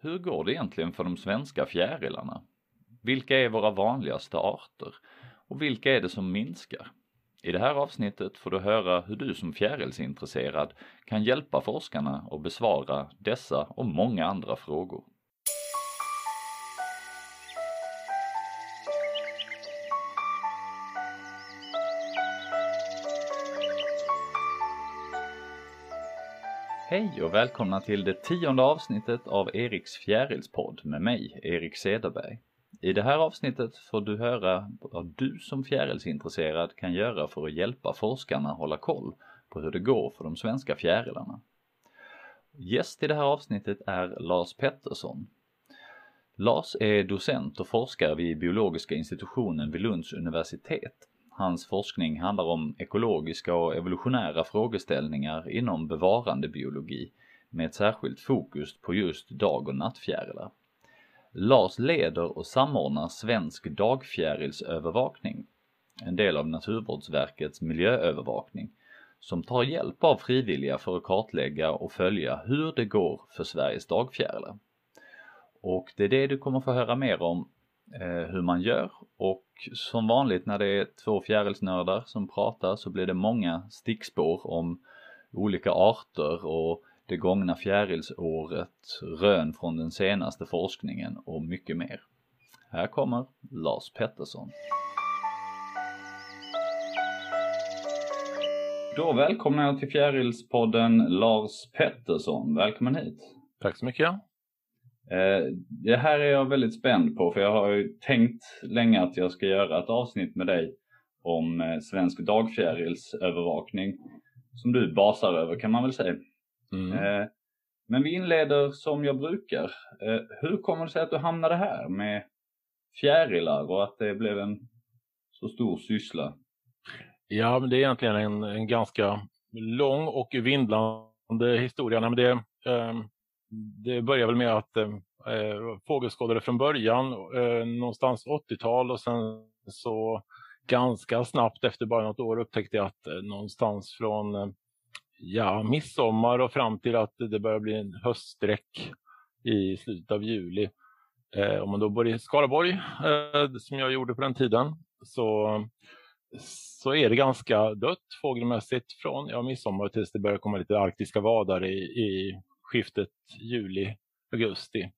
Hur går det egentligen för de svenska fjärilarna? Vilka är våra vanligaste arter? Och vilka är det som minskar? I det här avsnittet får du höra hur du som fjärilsintresserad kan hjälpa forskarna att besvara dessa och många andra frågor. Hej och välkomna till det tionde avsnittet av Eriks fjärilspodd med mig, Erik Cederberg. I det här avsnittet får du höra vad du som fjärilsintresserad kan göra för att hjälpa forskarna hålla koll på hur det går för de svenska fjärilarna. Gäst i det här avsnittet är Lars Pettersson. Lars är docent och forskare vid biologiska institutionen vid Lunds universitet Hans forskning handlar om ekologiska och evolutionära frågeställningar inom bevarandebiologi med ett särskilt fokus på just dag och nattfjärilar. Lars leder och samordnar Svensk dagfjärilsövervakning, en del av Naturvårdsverkets miljöövervakning, som tar hjälp av frivilliga för att kartlägga och följa hur det går för Sveriges dagfjärilar. Och det är det du kommer få höra mer om Eh, hur man gör och som vanligt när det är två fjärilsnördar som pratar så blir det många stickspår om olika arter och det gångna fjärilsåret, rön från den senaste forskningen och mycket mer. Här kommer Lars Pettersson. Då välkomnar jag till Fjärilspodden Lars Pettersson. Välkommen hit! Tack så mycket! Eh, det här är jag väldigt spänd på för jag har ju tänkt länge att jag ska göra ett avsnitt med dig om eh, svensk dagfjärilsövervakning som du basar över kan man väl säga. Mm. Eh, men vi inleder som jag brukar. Hur kommer det sig att du hamnade här med fjärilar och att det blev en så stor syssla? Ja, men det är egentligen en, en ganska lång och vindlande historia. Men det, um det börjar väl med att eh, eh fågelskådare från början, eh, någonstans 80-tal och sen så ganska snabbt efter bara något år upptäckte jag att eh, någonstans från eh, ja, midsommar och fram till att det börjar bli en höststräck i slutet av juli. Eh, om man då bor i Skaraborg, eh, som jag gjorde på den tiden, så, så är det ganska dött fågelmässigt från ja, midsommar tills det börjar komma lite arktiska vadare i, i skiftet juli-augusti.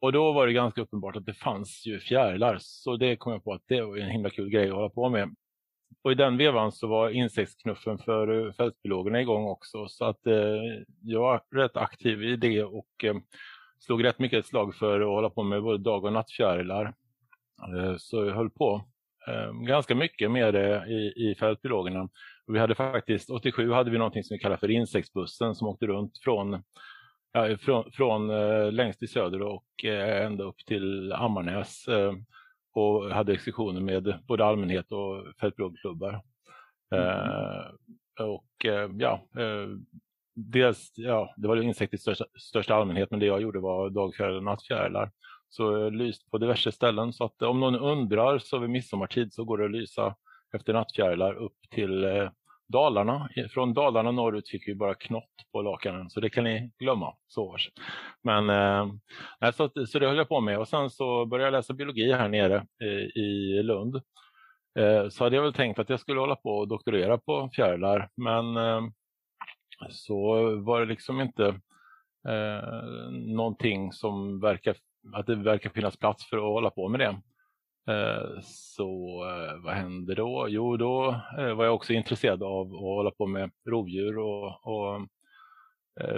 Och då var det ganska uppenbart att det fanns ju fjärilar, så det kom jag på att det var en himla kul grej att hålla på med. Och i den vevan så var insektsknuffen för eh, fältbiologerna igång också, så att eh, jag var rätt aktiv i det och eh, slog rätt mycket ett slag för att hålla på med både dag och nattfjärilar. Eh, så jag höll på eh, ganska mycket med det eh, i, i fältbiologerna. Vi hade faktiskt, 87 hade vi någonting som vi kallar för insektsbussen som åkte runt från, ja, från, från eh, längst i söder och eh, ända upp till Ammarnäs eh, och hade exkursioner med både allmänhet och fältbiologklubbar. Mm. och ja, dels, ja, det var insekt i största, största allmänhet, men det jag gjorde var dagfjärilar och nattfjärilar. Så jag lyst på diverse ställen. Så att om någon undrar så vid midsommartid så går det att lysa efter nattfjärilar upp till eh, Dalarna. Från Dalarna norrut fick vi bara knott på lakanen, så det kan ni glömma. Så Men eh, så, så det höll jag på med och sen så började jag läsa biologi här nere eh, i Lund. Eh, så hade jag väl tänkt att jag skulle hålla på och doktorera på fjärilar, men eh, så var det liksom inte eh, någonting som verkar att det verkar finnas plats för att hålla på med det. Eh, så eh, vad hände då? Jo, då eh, var jag också intresserad av att hålla på med rovdjur och, och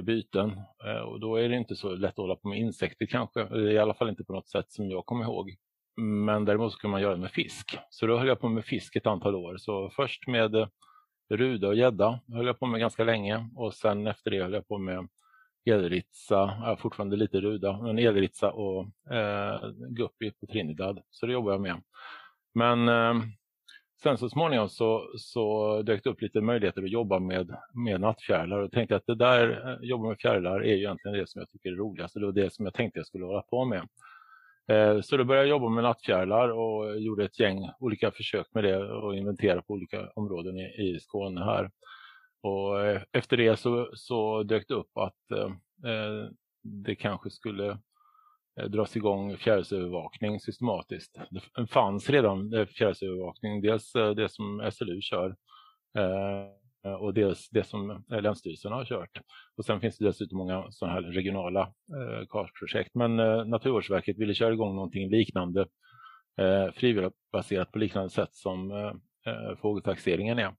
byten. Och då är det inte så lätt att hålla på med insekter kanske, i alla fall inte på något sätt som jag kommer ihåg. Men däremot så kan man göra det med fisk. Så då höll jag på med fisk ett antal år. Så först med ruda och gädda höll jag på med ganska länge och sen efter det höll jag på med elritsa, ja, fortfarande lite ruda, men elritsa och eh, guppy på Trinidad. Så det jobbar jag med. Men eh, sen så småningom så, så dök det upp lite möjligheter att jobba med, med nattfjärilar och tänkte att det där, eh, jobba med fjärilar är egentligen det som jag tycker är roligast. Det var det som jag tänkte jag skulle hålla på med. Eh, så då började jag jobba med nattfjärilar och gjorde ett gäng olika försök med det och inventera på olika områden i, i Skåne här. Och eh, efter det så, så dök det upp att eh, eh det kanske skulle eh, dras igång fjärilsövervakning systematiskt. Det fanns redan fjärilsövervakning, dels det som SLU kör och dels det som Länsstyrelsen har kört. Och sen finns det dessutom många sådana här regionala eh, kartprojekt. Men Naturvårdsverket ville köra igång någonting liknande eh, frivilligbaserat på liknande sätt som eh, fågeltaxeringen är.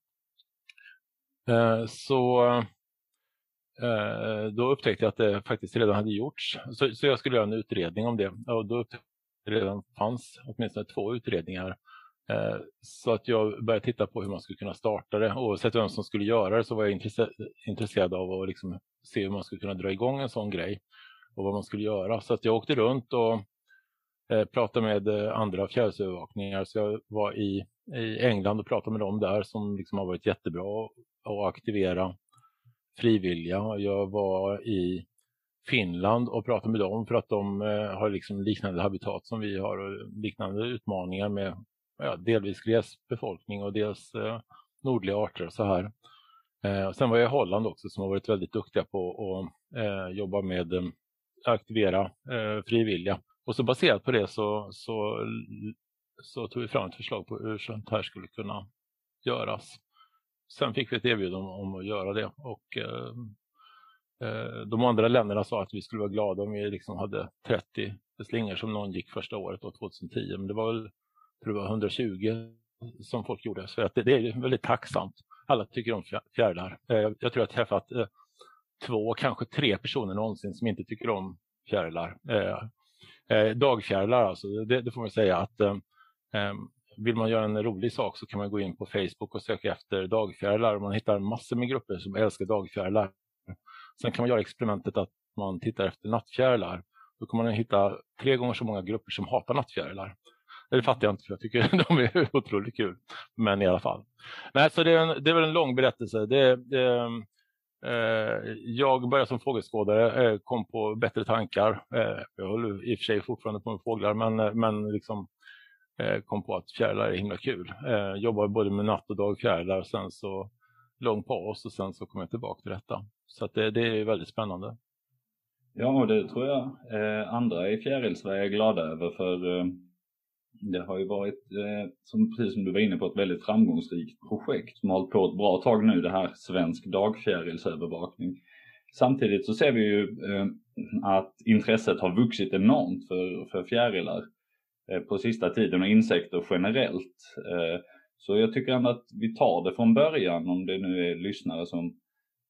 Eh, så eh, då upptäckte jag att det faktiskt redan hade gjorts. Så, så jag skulle göra en utredning om det. Och då upptäckte jag att det redan fanns åtminstone två utredningar. Eh, så att jag började titta på hur man skulle kunna starta det. Oavsett vem som skulle göra det så var jag intresserad av att liksom se hur man skulle kunna dra igång en sån grej och vad man skulle göra. Så att jag åkte runt och eh, pratade med andra fjärrsövervakningar. Så jag var i, i England och pratade med dem där som liksom har varit jättebra och aktivera frivilliga. Jag var i Finland och pratade med dem för att de eh, har liksom liknande habitat som vi har och liknande utmaningar med ja, delvis glesbefolkning och dels eh, nordliga arter och så här. Eh, sen var jag i Holland också som har varit väldigt duktiga på att eh, jobba med eh, aktivera eh, frivilliga. Och så baserat på det så, så, så tog vi fram ett förslag på hur sånt här skulle kunna göras sen fick vi ett erbjudande om att göra det och eh, eh, de andra länderna sa att vi skulle vara glada om vi liksom hade 30 slingor som någon gick första året, då, 2010. Men det var väl tror jag, 120 som folk gjorde. Så att det, det är väldigt tacksamt. Alla tycker om fjärilar. Eh, jag tror jag har träffat eh, två, kanske tre personer någonsin som inte tycker om fjärilar. Eh, dagfjärilar alltså, det, det får man säga att vill man göra en rolig sak så kan man gå in på Facebook och söka efter dagfjärilar. Man hittar massor med grupper som älskar dagfjärilar. Sen kan man göra experimentet att man tittar efter nattfjärilar. Då kommer man hitta tre gånger så många grupper som hatar nattfjärilar. Det fattar jag inte för jag tycker de är otroligt kul. Men i alla fall. Nej, så det är, en, det är väl en lång berättelse. Det, det, eh, jag började som fågelskådare, eh, kom på bättre tankar. Eh, jag håller i och för sig fortfarande på med fåglar men, eh, men liksom Eh, kom på att fjärilar är himla kul. Eh, jobbar både med natt och dagfjärilar, sen så lång paus och sen så kom jag tillbaka till detta. Så att det, det är väldigt spännande. Ja, och det tror jag eh, andra i Fjärilsverige är glada över för eh, det har ju varit, eh, som, precis som du var inne på, ett väldigt framgångsrikt projekt som har hållit på ett bra tag nu, det här svensk dagfjärilsövervakning. Samtidigt så ser vi ju eh, att intresset har vuxit enormt för, för fjärilar. Eh, på sista tiden och insekter generellt. Eh, så jag tycker ändå att vi tar det från början om det nu är lyssnare som,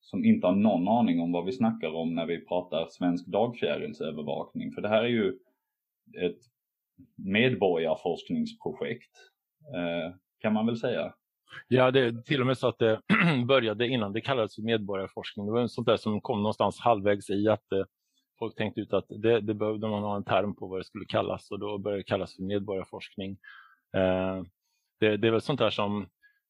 som inte har någon aning om vad vi snackar om när vi pratar svensk dagfjärilsövervakning. För det här är ju ett medborgarforskningsprojekt eh, kan man väl säga. Ja, det är till och med så att det började innan det kallades medborgarforskning. Det var sånt där som kom någonstans halvvägs i att folk tänkte ut att det, det behövde man ha en term på vad det skulle kallas och då började det kallas för medborgarforskning. Eh, det, det är väl sånt där som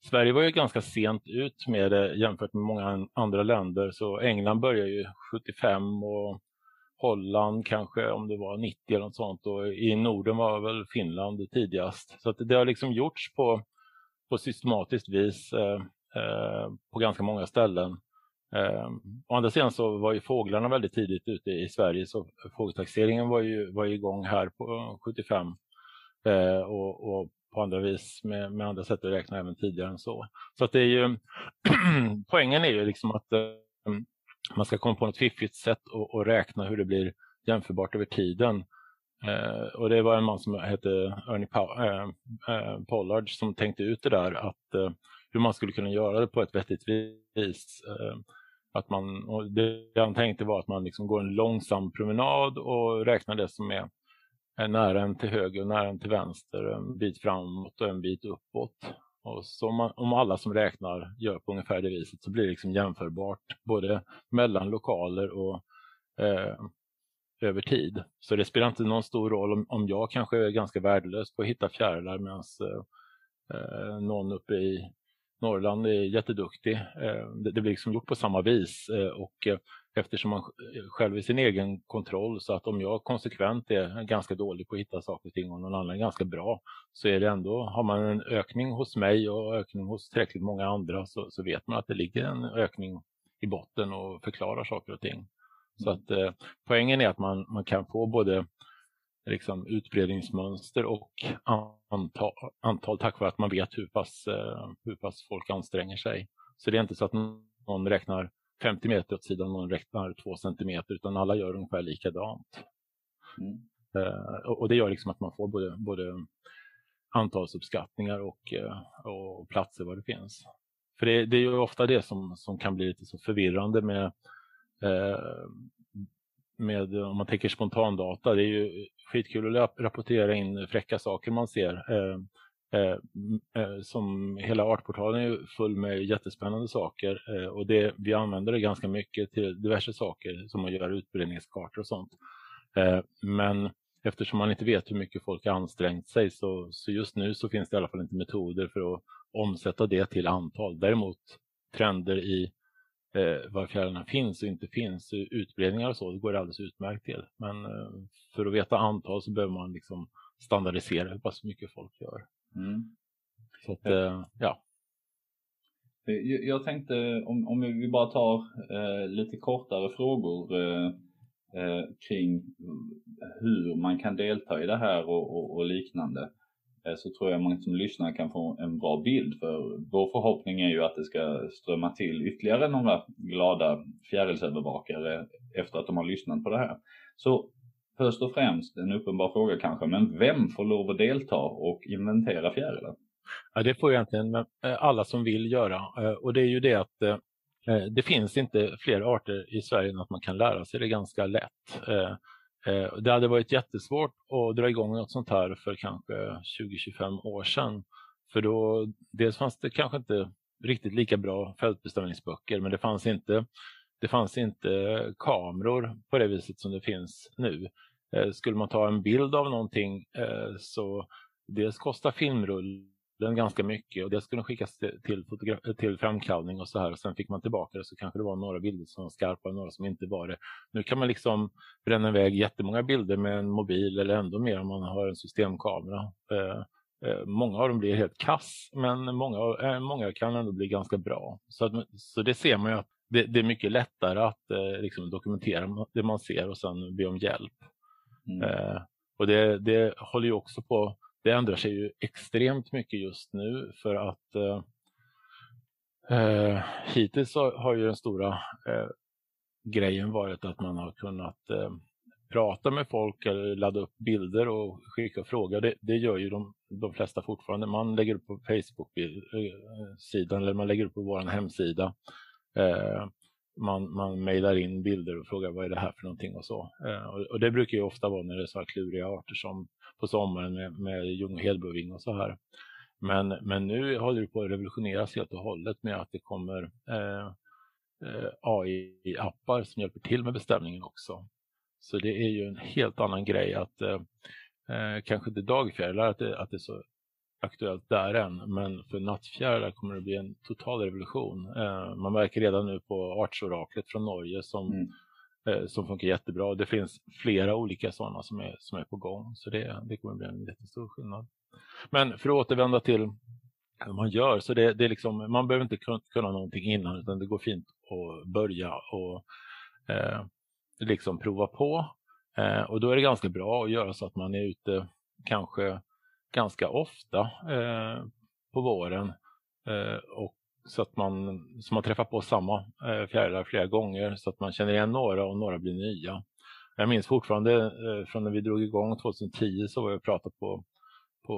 Sverige var ju ganska sent ut med det jämfört med många andra länder. Så England började ju 75 och Holland kanske om det var 90 eller något sånt. Och i Norden var väl Finland tidigast. Så det har liksom gjorts på, på systematiskt vis eh, eh, på ganska många ställen. Eh, å andra sidan så var ju fåglarna väldigt tidigt ute i Sverige så fågeltaxeringen var ju, var ju igång här på 75 eh, och, och, på andra vis med, med, andra sätt att räkna även tidigare än så. Så att det är ju, poängen är ju liksom att eh, man ska komma på något fiffigt sätt att räkna hur det blir jämförbart över tiden. Eh, och det var en man som hette Ernie eh, eh, Pollard som tänkte ut det där att eh, hur man skulle kunna göra det på ett vettigt vis. Att man, och det han tänkte var att man liksom går en långsam promenad och räknar det som är, är nära en till höger och nära en till vänster, en bit framåt och en bit uppåt. Och så om, man, om alla som räknar gör på ungefär det viset så blir det liksom jämförbart både mellan lokaler och eh, över tid. Så det spelar inte någon stor roll om, om jag kanske är ganska värdelös på att hitta fjärilar medan eh, eh någon uppe i Norrland är jätteduktig. Eh, det blir liksom gjort på samma vis eh, och eh, eftersom man själv är sin egen kontroll så att om jag konsekvent är ganska dålig på att hitta saker och ting och någon annan är ganska bra så är det ändå, har man en ökning hos mig och ökning hos tillräckligt många andra så, så vet man att det ligger en ökning i botten och förklarar saker och ting. Så att eh, poängen är att man, man kan få både liksom, utbredningsmönster och antal, antal tack vare att man vet hur pass, hur pass folk anstränger sig. Så det är inte så att någon räknar 50 meter åt sidan och någon räknar 2 centimeter utan alla gör ungefär likadant. Mm. och det gör liksom att man får både, både antalsuppskattningar och, och platser var det finns. För det, det, är ju ofta det som, som kan bli lite så förvirrande med, eh, med om man tänker spontandata. Det är ju skitkul att rapportera in fräcka saker man ser. Eh, eh, eh som hela artportalen är full med jättespännande saker eh, och det, vi använder det ganska mycket till diverse saker som att göra utbredningskartor och sånt. Eh, men eftersom man inte vet hur mycket folk har ansträngt sig så, så just nu så finns det i alla fall inte metoder för att omsätta det till antal. Däremot trender i eh, var fjärilarna finns och inte finns, utbredningar och så, det går det alldeles utmärkt till. Men eh, för att veta antal så behöver man liksom standardisera hur pass mycket folk gör. Mm. Så att, eh, ja. Jag tänkte om, om vi bara tar eh, lite kortare frågor eh, eh, kring hur man kan delta i det här och, och, och liknande. Eh, så tror jag man som lyssnar kan få en bra bild. För vår förhoppning är ju att det ska strömma till ytterligare några glada fjärilsövervakare efter att de har lyssnat på det här. Så först och främst en uppenbar fråga kanske, men vem får lov att delta och inventera fjärilen? Ja, det får egentligen eh, alla som vill göra eh, och det är ju det att det finns inte fler arter i Sverige än att man kan lära sig det ganska lätt. Eh, det hade varit jättesvårt att dra igång något sånt här för kanske 20-25 år sedan. För då, dels fanns det kanske inte riktigt lika bra fältbestämningsböcker, men det fanns inte, det fanns inte kameror på det viset som det finns nu. Eh, skulle man ta en bild av någonting eh, så dels kostar filmrull den ganska mycket och det skulle skickas till, till, till framkallning och så här och sen fick man tillbaka det så kanske det var några bilder som var skarpa och några som inte var det. Nu kan man liksom bränna iväg jättemånga bilder med en mobil eller ändå mer om man har en systemkamera. Eh, eh, många av dem blir helt kass men många, eh, många kan ändå bli ganska bra. Så, att, så det ser man ju att det, det är mycket lättare att eh, liksom dokumentera det man ser och sen be om hjälp. Mm. Eh, och det, det håller ju också på det ändrar sig ju extremt mycket just nu för att eh, eh hittills har ju den stora eh, grejen varit att man har kunnat eh, prata med folk eller ladda upp bilder och skicka frågor. Det, det gör ju de, de, flesta fortfarande. Man lägger upp på Facebook-sidan eh, eller man lägger upp på vår hemsida. Eh, man, man mejlar in bilder och frågar vad är det här för någonting och så. Eh, och, och, det brukar ju ofta vara när det är så här kluriga arter som på sommaren med, med ljung och hedboving och så här. Men, men nu håller det på att revolutioneras helt och hållet med att det kommer eh, eh AI-appar som hjälper till med bestämningen också. Så det är ju en helt annan grej att eh, eh kanske inte dagfjärilar att det, att det är så aktuellt där än, men för nattfjärilar kommer det bli en total revolution. Eh, man märker redan nu på artsoraklet från Norge som, mm. Eh, som funkar jättebra. Det finns flera olika sådana som är, som är på gång, så det, det kommer bli en jättestor skillnad. Men för att återvända till hur man gör, så det, det är liksom, man behöver inte kunna någonting innan, utan det går fint att börja och eh, liksom prova på. Eh, och då är det ganska bra att göra så att man är ute kanske ganska ofta eh, på våren. Eh, och så att man, så man träffar på samma eh, fjärilar flera gånger så att man känner igen några och några blir nya. Jag minns fortfarande eh, från när vi drog igång 2010 så var jag och pratade på, på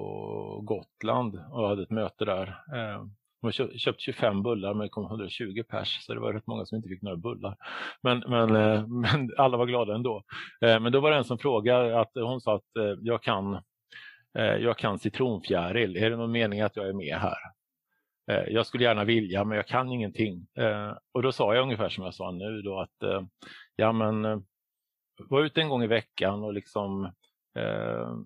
Gotland och hade ett möte där. Eh, de köpt 25 bullar men det kom 120 pers så det var rätt många som inte fick några bullar. Men, men, eh, men alla var glada ändå. Eh, men då var det en som frågade att hon sa att eh, jag kan Eh, jag kan citronfjäril, är det någon mening att jag är med här? Eh, jag skulle gärna vilja men jag kan ingenting. Eh, och då sa jag ungefär som jag sa nu då att eh, ja men eh, var ute en gång i veckan och liksom eh,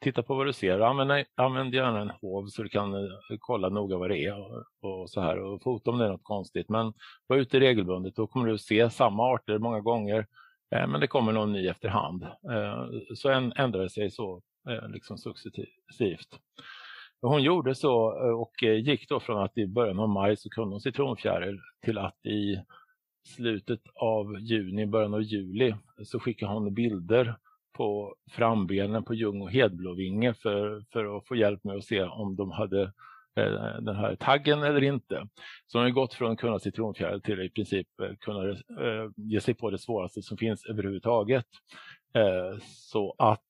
titta på vad du ser. Använd, använd gärna en hov så du kan kolla noga vad det är och, och så här och fota om det är något konstigt. Men var ute regelbundet, då kommer du se samma arter många gånger men det kommer någon ny efterhand. Så ändrar det sig så liksom successivt. Hon gjorde så eh, och eh, gick då från att i början av maj så kunde hon citronfjäril till att i slutet av juni, början av juli så skickade hon bilder på frambenen på Ljung och Hedblåvinge för, för att få hjälp med att se om de hade eh, den här taggen eller inte. Så hon har gått från att kunna citronfjäril till i princip kunna ge sig på det svåraste som finns överhuvudtaget. Så att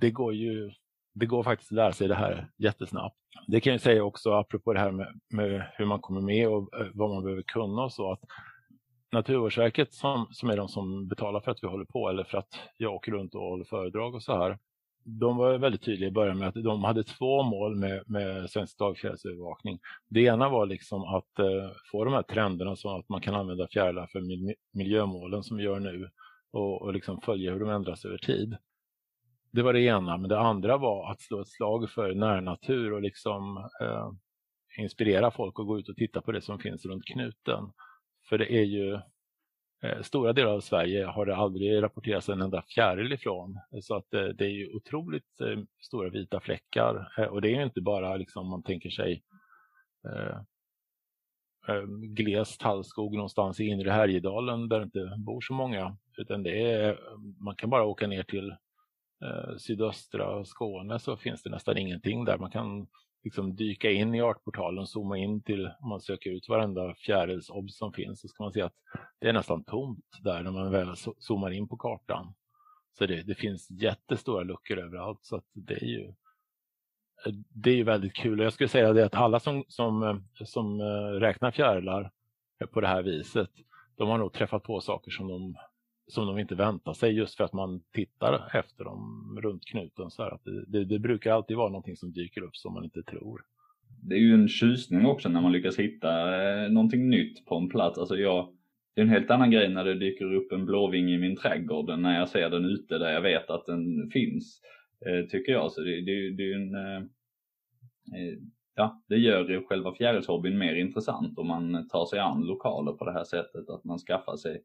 det går ju det går faktiskt att lära sig det här jättesnabbt. Det kan jag säga också apropå det här med, med hur man kommer med och eh, vad man behöver kunna och så att Naturvårdsverket som, som är de som betalar för att vi håller på eller för att jag åker runt och håller föredrag och så här. De var väldigt tydliga i början med att de hade två mål med, med svensk dagfjärilsövervakning. Det ena var liksom att eh, få de här trenderna så att man kan använda fjärilar för miljömålen som vi gör nu och, och liksom följa hur de ändras över tid. Det var det ena, men det andra var att slå ett slag för närnatur och liksom eh, inspirera folk att gå ut och titta på det som finns runt knuten. För det är ju eh, stora delar av Sverige har det aldrig rapporterats en enda fjäril ifrån. Så att eh, det är ju otroligt eh, stora vita fläckar eh, och det är ju inte bara liksom man tänker sig eh, eh gles tallskog någonstans i inre Härjedalen där det inte bor så många. Utan det är, man kan bara åka ner till Eh, sydöstra Skåne så finns det nästan ingenting där. Man kan liksom dyka in i artportalen, zooma in till, om man söker ut varenda fjärilsobs som finns, så ska man se att det är nästan tomt där när man väl zoomar in på kartan. Så det, det finns jättestora luckor överallt så att det är ju det är ju väldigt kul och jag skulle säga det att alla som, som, som eh, räknar fjärilar på det här viset, de har nog träffat på saker som de som de inte väntar sig just för att man tittar efter dem runt knuten. Så att det, det, det, brukar alltid vara någonting som dyker upp som man inte tror. Det är ju en tjusning också när man lyckas hitta eh, någonting nytt på en plats. Alltså jag, det är en helt annan grej när det dyker upp en blåving i min trädgård än när jag ser den ute där jag vet att den finns. Eh, tycker jag. Så det, det, det är en, eh, eh, ja, det gör själva fjärilshobbyn mer intressant om man tar sig an lokaler på det här sättet. Att man skaffar sig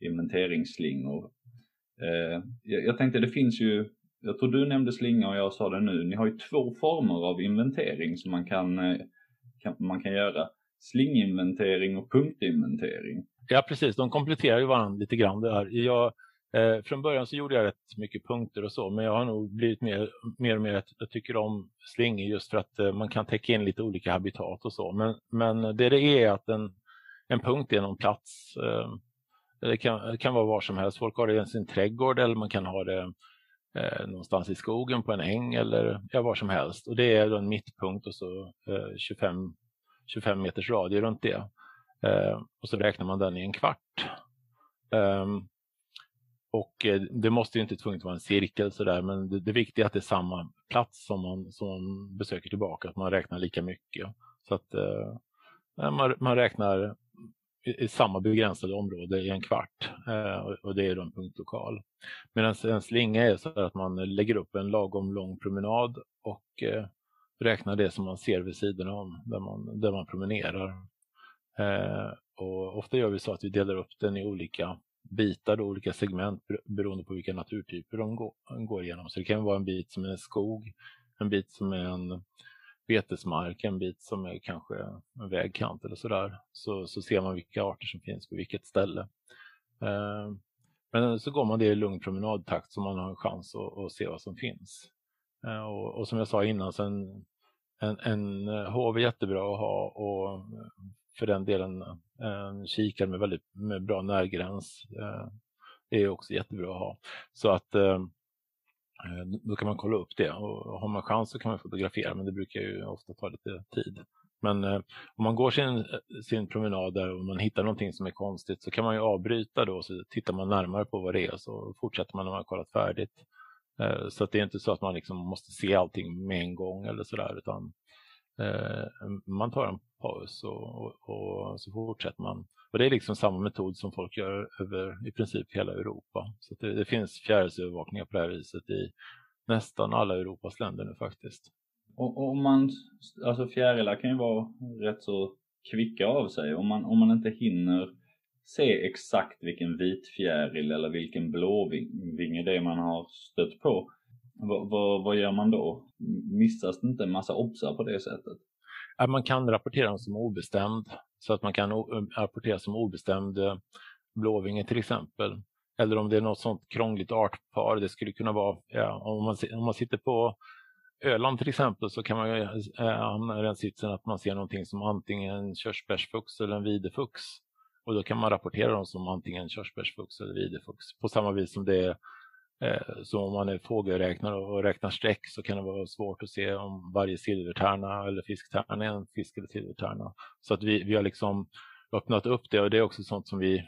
inventeringsslingor. Eh, jag, jag tänkte det finns ju, jag tror du nämnde slinga och jag sa det nu, ni har ju två former av inventering som man kan, eh, kan man kan göra. Slinginventering och punktinventering. Ja precis, de kompletterar ju varandra lite grann där. Jag, eh, från början så gjorde jag rätt mycket punkter och så, men jag har nog blivit mer, mer och mer att jag tycker om slingor just för att eh, man kan täcka in lite olika habitat och så. Men, men det det är att en, en punkt är någon plats eh, det kan, det kan vara var som helst. Folk har det i sin trädgård eller man kan ha det eh, någonstans i skogen på en äng eller ja, var som helst. Och det är en mittpunkt och så eh, 25, 25 meters radie runt det. Eh, och så räknar man den i en kvart. Ehm, och eh, det måste ju inte tvunget vara en cirkel sådär, men det, det viktiga är att det är samma plats som man, som man besöker tillbaka, att man räknar lika mycket. Så att eh, man, man räknar i samma begränsade område i en kvart eh, och det är då en punktlokal. Medan en slinga är så att man lägger upp en lagom lång promenad och eh, räknar det som man ser vid sidan om där man, där man promenerar. Eh, och ofta gör vi så att vi delar upp den i olika bitar, och olika segment beroende på vilka naturtyper de går, går igenom. Så det kan vara en bit som är en skog, en bit som är en betesmark, en bit som är kanske en vägkant eller sådär, så, så ser man vilka arter som finns på vilket ställe. Eh, men så går man det i lugn promenadtakt så man har en chans att, att se vad som finns. Eh, och, och, som jag sa innan, så en, en, en eh, hov är jättebra att ha och eh, för den delen eh, en kikare med väldigt med bra närgräns eh, är också jättebra att ha. Så att Eh, Eh, då kan man kolla upp det och har man chans så kan man fotografera men det brukar ju ofta ta lite tid. Men eh, om man går sin, eh, sin promenad där och man hittar någonting som är konstigt så kan man ju avbryta då så tittar man närmare på vad det är och så fortsätter man när man har kollat färdigt. Eh, så att det är inte så att man liksom måste se allting med en gång eller sådär utan eh, man tar en paus och, och, och, så fortsätter man. Och det är liksom samma metod som folk gör över i princip hela Europa. Så det, det finns fjärilsövervakningar på det här viset i nästan alla Europas länder nu faktiskt. Och om man, alltså fjärilar kan ju vara rätt så kvicka av sig. Om man, om man inte hinner se exakt vilken vitfjäril eller vilken blåvinge det är man har stött på. Vad, vad, vad gör man då? Missas det inte en massa obsar på det sättet? man kan rapportera dem som obestämd så att man kan um, rapportera som obestämd eh, blåvinge till exempel. eller om det är något sånt krångligt artpar. Det skulle kunna vara, ja, om, man, om man sitter på Öland till exempel så kan man ju eh, hamna i den sitsen att man ser någonting som antingen en körsbärsfux eller en videfux. Och då kan man rapportera dem som antingen körsbärsfux eller videfux. På samma vis som det är Eh, så om man är fågelräknare och räknar streck så kan det vara svårt att se om varje silvertärna eller fisktärna är en fisk eller silvertärna. Så att vi, vi har liksom öppnat upp det och det är också sånt som vi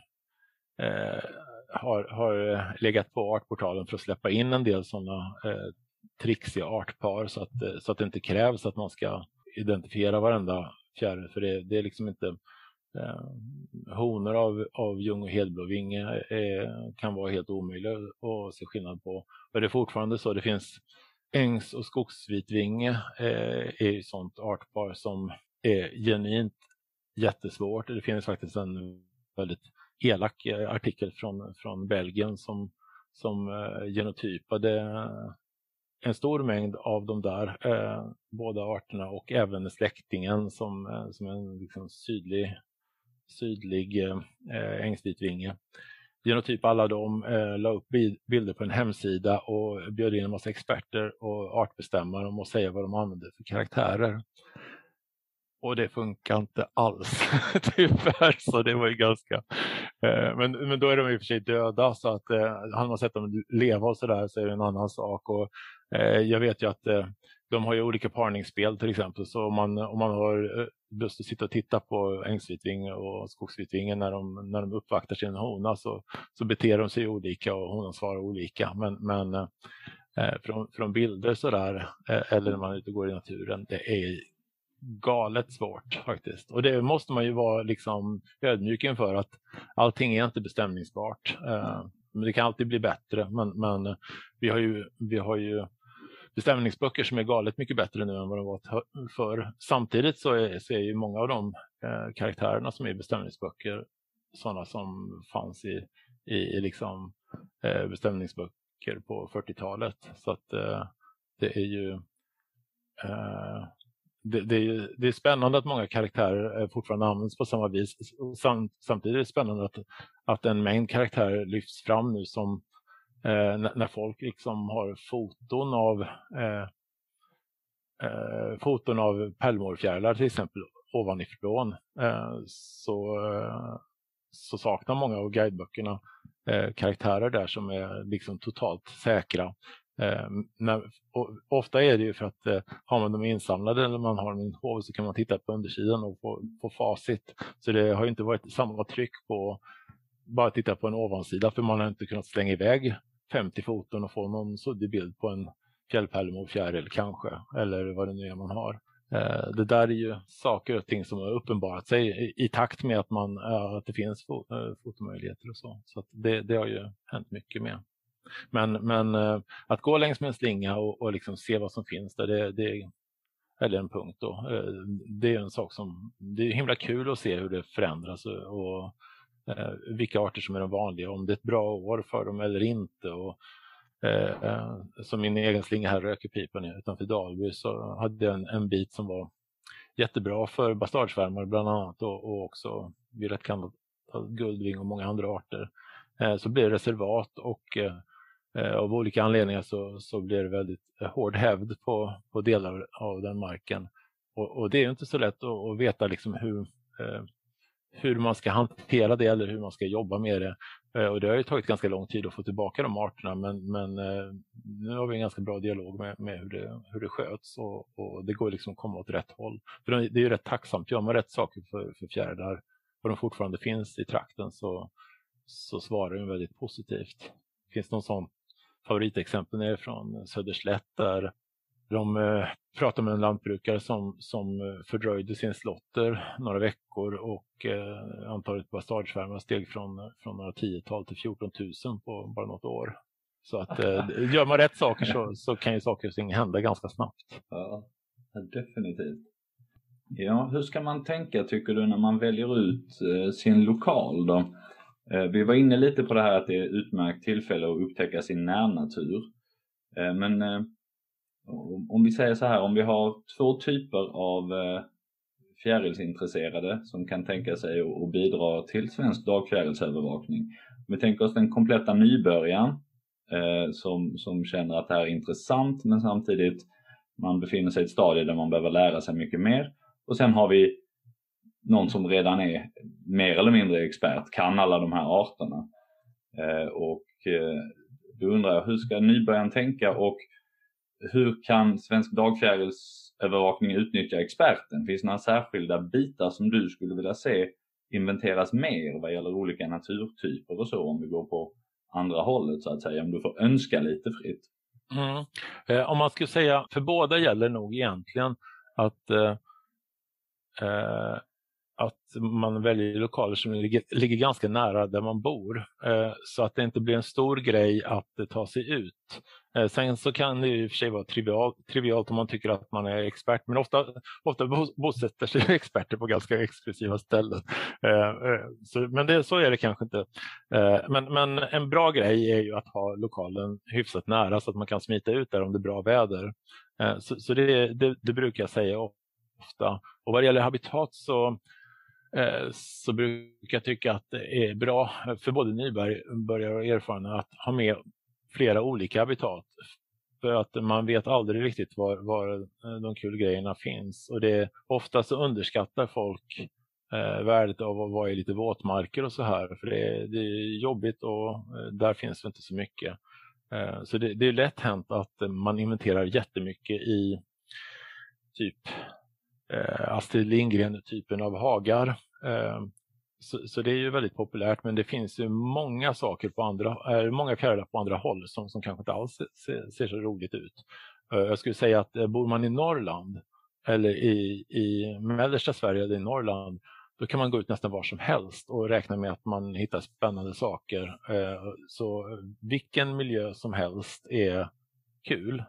eh, har, har eh, legat på Artportalen för att släppa in en del sådana eh, trixiga artpar så att, eh, så att det inte krävs att man ska identifiera varenda fjäril. För det, det är liksom inte eh, honor av, av ljung och hedblåvinge eh, kan vara helt omöjliga att se skillnad på. Och det är fortfarande så, det finns ängs och skogsvitvinge eh, är ju sånt artpar som är genuint jättesvårt. Det finns faktiskt en väldigt elak eh, artikel från, från Belgien som, som eh, genotypade en stor mängd av de där eh, båda arterna och även släktingen som, eh, som en liksom, sydlig, sydlig eh, eh ängsvitvinge. Genotyp alla de eh, la upp bilder på en hemsida och bjöd in en massa experter och artbestämmare om att säga vad de använde för karaktärer. Och det funkar inte alls tyvärr, så det var ju ganska... Eh, men, men då är de i och för sig döda så att eh, hade man sett dem leva och sådär så är det en annan sak. Och, eh, jag vet ju att eh, de har ju olika parningsspel till exempel så om man, om man har eh, lust att sitta och titta på ängsvitvinge och skogsvitvinge när de, när de uppvaktar sin hona så, så beter de sig olika och honan svarar olika. Men, men eh, eh från, från bilder sådär eh, eller när man är ute och går i naturen, det är galet svårt faktiskt. Och det måste man ju vara liksom ödmjuk inför att allting är inte bestämningsbart. Eh, men det kan alltid bli bättre. Men, men vi, har ju, vi har ju bestämningsböcker som är galet mycket bättre nu än vad de var förr. Samtidigt så är, så är ju många av de eh, karaktärerna som är bestämningsböcker sådana som fanns i, i, i liksom, eh, bestämningsböcker på 40-talet. Så att eh, det är ju eh, det, det, är, det, är, spännande att många karaktärer eh, fortfarande används på samma vis. Sam, samtidigt är det spännande att, att en mängd karaktärer lyfts fram nu som eh, när, folk liksom har foton av eh, eh, foton av pärlmorfjärilar till exempel ovanifrån eh, så, eh, så saknar många av guideböckerna eh, karaktärer där som är liksom totalt säkra. Eh, och, ofta är det ju för att eh, har man dem insamlade eller man har dem i en hov så kan man titta på undersidan och få, få facit. Så det har inte varit samma tryck på bara titta på en ovansida för man har inte kunnat slänga iväg 50 foton och få någon suddig bild på en fjällpärlemorfjäril kanske eller vad det nu är man har. Eh, det där är ju saker och ting som har uppenbarat sig i, takt med att, man, eh, att det finns eh, fotomöjligheter och så. Så det, det har ju hänt mycket med. Men, men att gå längs med en slinga och, och liksom se vad som finns där, det, det, eller en punkt då, det är en sak som, det är himla kul att se hur det förändras och, och eh, vilka arter som är de vanliga, om det är ett bra år för dem eller inte. Och, eh, eh som min egen slinga här, Rökepipan utanför Dalby, så hade jag en, en bit som var jättebra för bastardsvärmare bland annat och, och också violett guldving och många andra arter. Eh, så blev det reservat och eh, av olika anledningar så, så blir det väldigt eh, hård hävd på, på delar av den marken. Och, och det är inte så lätt att, att veta liksom hur, eh, hur man ska hantera det eller hur man ska jobba med det. Eh, och det har ju tagit ganska lång tid att få tillbaka de arterna men, men eh, nu har vi en ganska bra dialog med, med hur, det, hur det sköts och, och det går liksom att komma åt rätt håll. För det är ju rätt tacksamt, gör man rätt saker för, för fjärilar och de fortfarande finns i trakten så, så svarar de väldigt positivt. Finns det någon sån favoritexempel är från Söderslätt där de eh, pratar med en lantbrukare som, som eh, fördröjde sin slotter några veckor och eh, antalet bastardsvärmar steg från, från några tiotal till 14 000 på bara något år. Så att eh, gör man rätt saker så, så kan ju saker och ting hända ganska snabbt. Ja, definitivt. Ja, hur ska man tänka tycker du när man väljer ut eh, sin lokal då? Vi var inne lite på det här att det är ett utmärkt tillfälle att upptäcka sin närnatur. Men om vi säger så här, om vi har två typer av eh, fjärilsintresserade som kan tänka sig att bidra till svensk dagfjärilsövervakning. Om vi tänker oss den kompletta nybörjaren eh, som, som känner att det här är intressant men samtidigt man befinner sig i ett stadie där man behöver lära sig mycket mer. Och sen har vi någon som redan är mer eller mindre expert, kan alla de här arterna. Eh, och eh, då undrar jag, hur ska nybörjaren tänka och hur kan Svensk dagfjärilsövervakning utnyttja experten? Finns det några särskilda bitar som du skulle vilja se inventeras mer vad gäller olika naturtyper och så om vi går på andra hållet så att säga, om du får önska lite fritt? Mm. Eh, om man skulle säga, för båda gäller nog egentligen att eh, eh att man väljer lokaler som ligger, ligger ganska nära där man bor eh, så att det inte blir en stor grej att eh, ta sig ut. Eh, sen så kan det i och för sig vara trivial, trivialt om man tycker att man är expert men ofta, ofta bosätter sig experter på ganska exklusiva ställen. Eh, eh, så, men det, så är det kanske inte. Men, men en bra grej är ju att ha lokalen hyfsat nära så att man kan smita ut där om det är bra väder. så, så det, det, det brukar jag säga ofta. Och vad det gäller habitat så så brukar jag tycka att det är bra för både nybörjare och erfarna att ha med flera olika habitat. För att man vet aldrig riktigt var, var eh, de kul grejerna finns. Och det ofta så underskattar folk eh, värdet av att vara i lite våtmarker och så här. För det, det är jobbigt och eh, där finns det inte så mycket. Eh, så det, det, är lätt hänt att man inventerar jättemycket i typ eh, Astrid Lindgren-typen av hagar. Eh, så, så, det är ju väldigt populärt men det finns ju många saker på andra, äh, många fjärilar på andra håll som, som kanske inte alls ser, ser så roligt ut. Uh, jag skulle säga att uh, bor man i Norrland eller i, i mellersta Sverige eller i Norrland då kan man gå ut nästan var som helst och räkna med att man hittar spännande saker. Uh, så vilken miljö som helst är kul.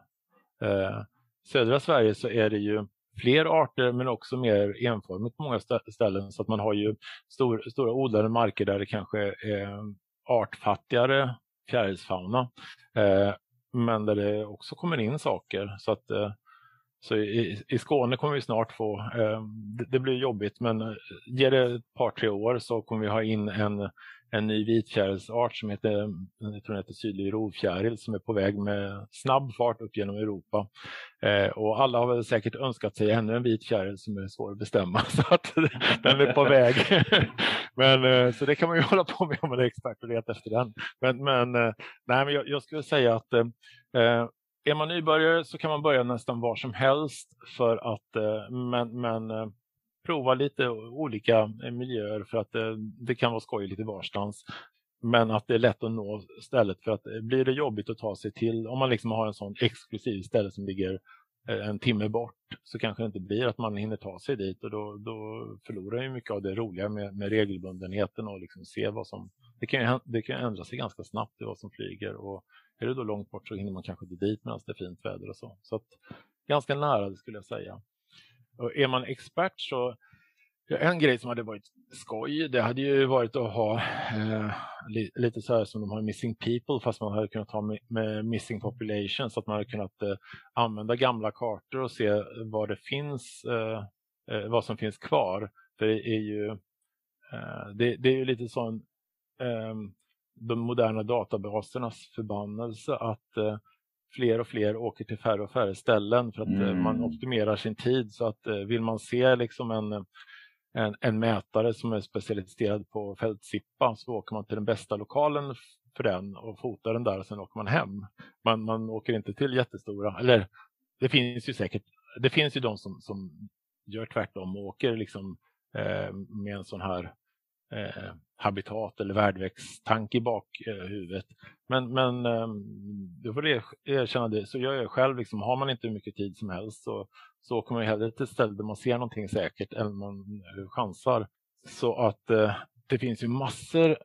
Eh, södra Sverige så är det ju fler arter men också mer enformigt på många ställen. Så att man har ju stor, stora odlade marker där det kanske är artfattigare fjärilsfauna. Eh, men där det också kommer in saker. Så att eh, så i, i Skåne kommer vi snart få, eh, det, det, blir jobbigt men eh, ger det ett par tre år så kommer vi ha in en en ny vitfjärilsart som heter, jag tror den heter sydlig rovfjäril som är på väg med snabb fart upp genom Europa. Eh, och alla har väl säkert önskat sig ännu en vitfjäril som är svår att bestämma så att den är på väg. men, eh, så det kan man ju hålla på med om man är expert och letar efter den. Men, men, eh, nej, men jag, jag, skulle säga att eh, eh, är man nybörjare så kan man börja nästan var som helst för att eh, men, men eh, prova lite olika eh, miljöer för att det, det kan vara skoj lite varstans. Men att det är lätt att nå stället för att eh, blir det jobbigt att ta sig till, om man liksom har en sån exklusiv ställe som ligger en timme bort så kanske det inte blir att man hinner ta sig dit och då, då förlorar ju mycket av det roliga med, med regelbundenheten och liksom se vad som, det kan, det kan ändra sig ganska snabbt i vad som flyger och är det då långt bort så hinner man kanske inte dit medan det är fint väder och så. Så att, ganska nära det skulle jag säga. Och är man expert så en grej som hade varit skoj, det hade ju varit att ha eh, lite så här som de har Missing People fast man hade kunnat ha med, med Missing Population så att man hade kunnat eh, använda gamla kartor och se vad det finns, eh, eh vad som finns kvar. För det är ju, eh, det, det, är ju lite sån eh, de moderna databasernas förbannelse att eh, fler och fler åker till färre och färre ställen för att eh, mm. man optimerar sin tid. Så att eh, vill man se liksom en, en, en mätare som är specialiserad på fältsippa så åker man till den bästa lokalen för den och fotar den där och sen åker man hem. Man, man åker inte till jättestora, eller det finns ju säkert, det finns ju de som, som gör tvärtom och åker liksom eh, med en sån här eh, habitat eller värdväxttanke i bakhuvudet. Men, men ehm, du får erkänna det, så gör jag själv. Liksom, har man inte hur mycket tid som helst så, så åker man hellre till ställen där man ser någonting säkert än man eh, chansar. Så att eh, det finns ju massor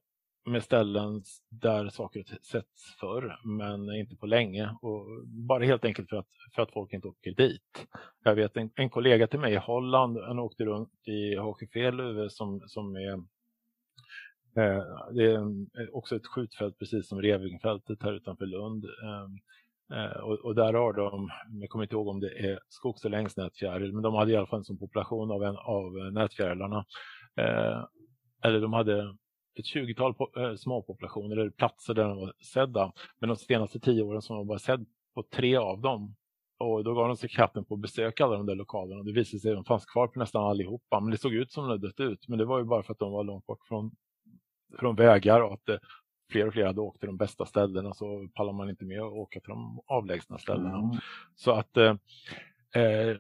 med ställen där saker sätts förr, men inte på länge. Och bara helt enkelt för att, för att folk inte åker dit. Jag vet en, en kollega till mig i Holland, han åkte runt i Hochefjäll som, som är Eh, det är mm, eh, också ett skjutfält precis som Revingfältet här utanför Lund. Ehm, eh, och, där har de, jag kommer inte ihåg om det är skogs eller ängsnätfjäril, men de hade i alla fall en sån population av, en, av nätfjärilarna. Eller de hade ett 20-tal småpopulationer eller platser där de var sedda. Men de senaste tio åren så har de bara sedd på tre av dem. Och då gav de sig katten på att besöka alla de där lokalerna. Det visade sig att de fanns kvar på nästan allihopa. Men det såg ut som de hade dött ut. Men det var ju bara för att de var långt bort från, från vägar och att det, fler och fler hade åkt till de bästa ställena så pallar man inte med att åka till de avlägsna ställena. Mm. Så att eh, eh,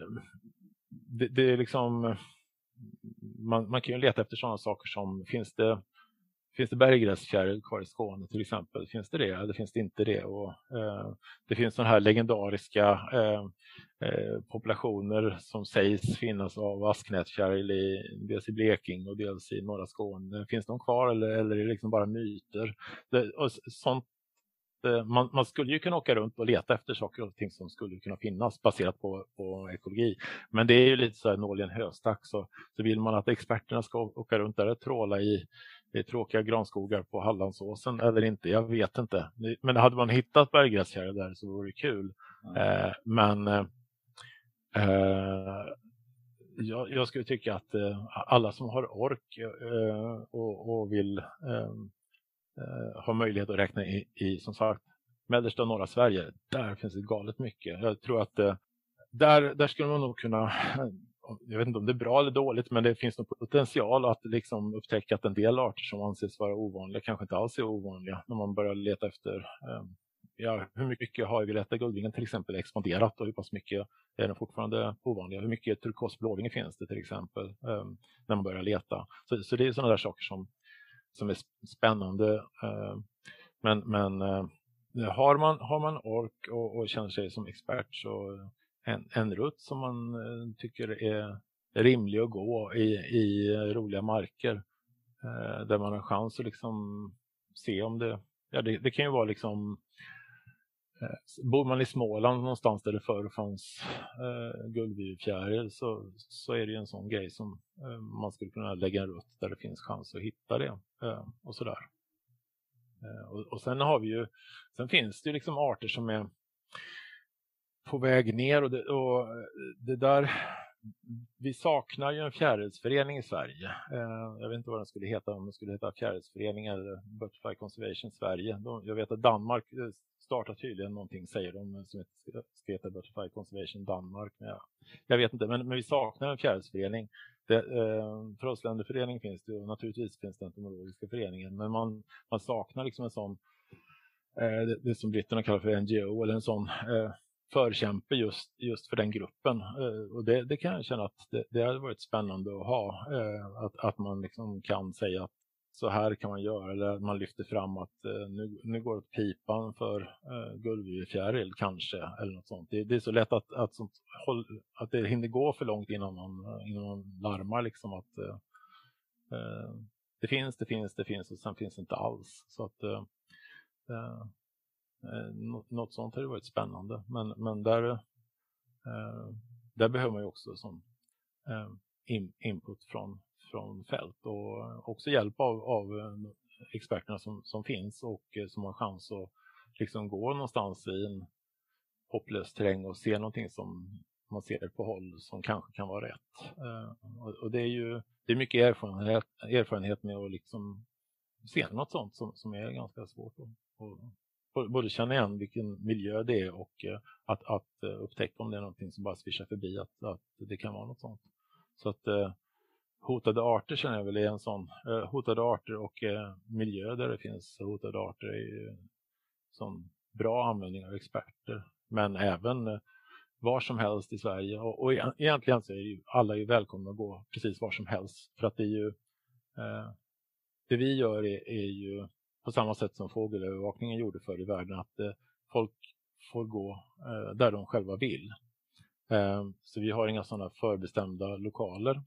det, det, är liksom man, man kan ju leta efter sådana saker som finns det Finns det berggräskärr kvar i Skåne till exempel? Finns det det eller finns det inte det? Och, eh, det finns sådana här legendariska eh, eh, populationer som sägs finnas av asknätkärl i, dels i Blekinge och dels i norra Skåne. Finns de kvar eller, eller är det liksom bara myter? Det, och sånt eh, man, man, skulle ju kunna åka runt och leta efter saker och ting som skulle kunna finnas baserat på, på ekologi. Men det är ju lite så här nål i en höstack. Så, så vill man att experterna ska åka runt där och tråla i, i tråkiga granskogar på Hallandsåsen eller inte, jag vet inte. Men hade man hittat berggräskärr där så vore det kul. Mm. Eh, men eh, eh, jag, jag, skulle tycka att eh, alla som har ork eh, och, och, vill eh, har möjlighet att räkna i, i som sagt mellersta och norra Sverige. Där finns det galet mycket. Jag tror att eh, där, där skulle man nog kunna jag vet inte om det är bra eller dåligt, men det finns nog potential att liksom upptäcka att en del arter som anses vara ovanliga kanske inte alls är ovanliga när man börjar leta efter eh, ja, hur mycket har violetta guldvingen till exempel expanderat och hur pass mycket är den fortfarande ovanliga? Hur mycket turkosblåvinge finns det till exempel eh, när man börjar leta? Så, så det är sådana där saker som som är spännande. Eh, men, men eh, har, man, har man ork och, och känner sig som expert så en, en rutt som man eh, tycker är rimlig att gå i, i eh, roliga marker eh, där man har chans att liksom se om det, ja det, det kan ju vara liksom Eh, bor man i Småland någonstans där det förr fanns eh, guldvivfjäril så, så är det ju en sån grej som eh, man skulle kunna lägga en rutt där det finns chans att hitta det eh, och sådär. Eh, och, och, sen har vi ju, sen finns det ju liksom arter som är på väg ner och det, och eh, det där vi saknar ju en fjärilsförening i Sverige. Eh, jag vet inte vad den skulle heta, om den skulle heta fjärilsförening eller Butterfly Conservation Sverige. jag vet att Danmark eh, startar tydligen någonting, säger de, eh, som ska heta Butterfly Conservation Danmark. Men jag, jag vet inte, men, men vi saknar en fjärilsförening. Det, eh, Frösländerförening finns det och naturligtvis finns det entomologiska föreningen, men man, man saknar liksom en sån, eh, det, det, som britterna kallar för NGO, eller en sån eh, förkämpe just, just för den gruppen. Eh, och det, det, kan jag känna att det, det hade varit spännande att ha. Eh, att, att man liksom kan säga att så här kan man göra eller man lyfter fram att eh, nu, nu går det åt pipan för eh, guldvivfjäril kanske eller något sånt. Det, det, är så lätt att, att, sånt, att det hinner gå för långt innan man, innan man larmar liksom att eh, eh det finns, det finns, det finns och sen finns det inte alls. Så att eh, eh Eh, nå något sånt hade varit spännande. Men, men där, eh, där behöver man ju också som eh, in, input från från fält och också hjälp av, av eh, experterna som, som finns och eh, som har chans att liksom gå någonstans i en hopplös terräng och se någonting som man ser på håll som kanske kan vara rätt. Eh, och, och, det är ju det är mycket erfarenhet, erfarenhet med att liksom se något sånt som, som är ganska svårt att både känna igen vilken miljö det är och eh, att, att eh, upptäcka om det är någonting som bara svischar förbi att, att det kan vara något sånt. Så att eh, hotade arter känner jag väl är en sån. Hotade arter och miljö där det finns hotade arter är ju sån bra användning av experter. Men även var som helst i Sverige och, och egentligen så är ju alla ju välkomna att gå precis var som helst för att det är ju det vi gör är, är, ju på samma sätt som fågelövervakningen gjorde förr i världen att eh, folk får gå eh, där de själva vill. Eh, så vi har inga sådana förbestämda lokaler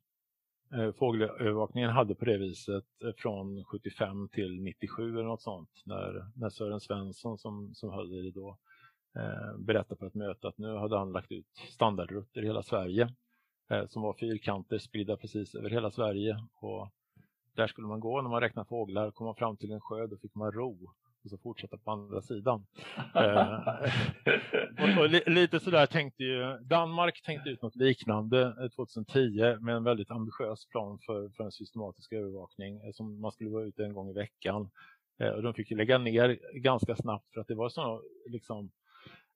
Eh, fågelövervakningen hade på det viset eh, från 75 till 97 eller något sånt när, när Sören Svensson som, som höll det då eh, berättade på ett möte att nu hade han lagt ut standardrutter i hela Sverige som var fyrkanter spridda precis över hela Sverige och där skulle man gå när man räknade fåglar, kom man fram till en sjö då fick man ro och så fortsätta på andra sidan. eh, och, och li, lite sådär tänkte ju Danmark tänkte ut något liknande 2010 eh, med en väldigt ambitiös plan för, för en systematisk övervakning eh, som man skulle vara ute en gång i veckan. Och de fick lägga ner ganska snabbt för att det var sådana liksom,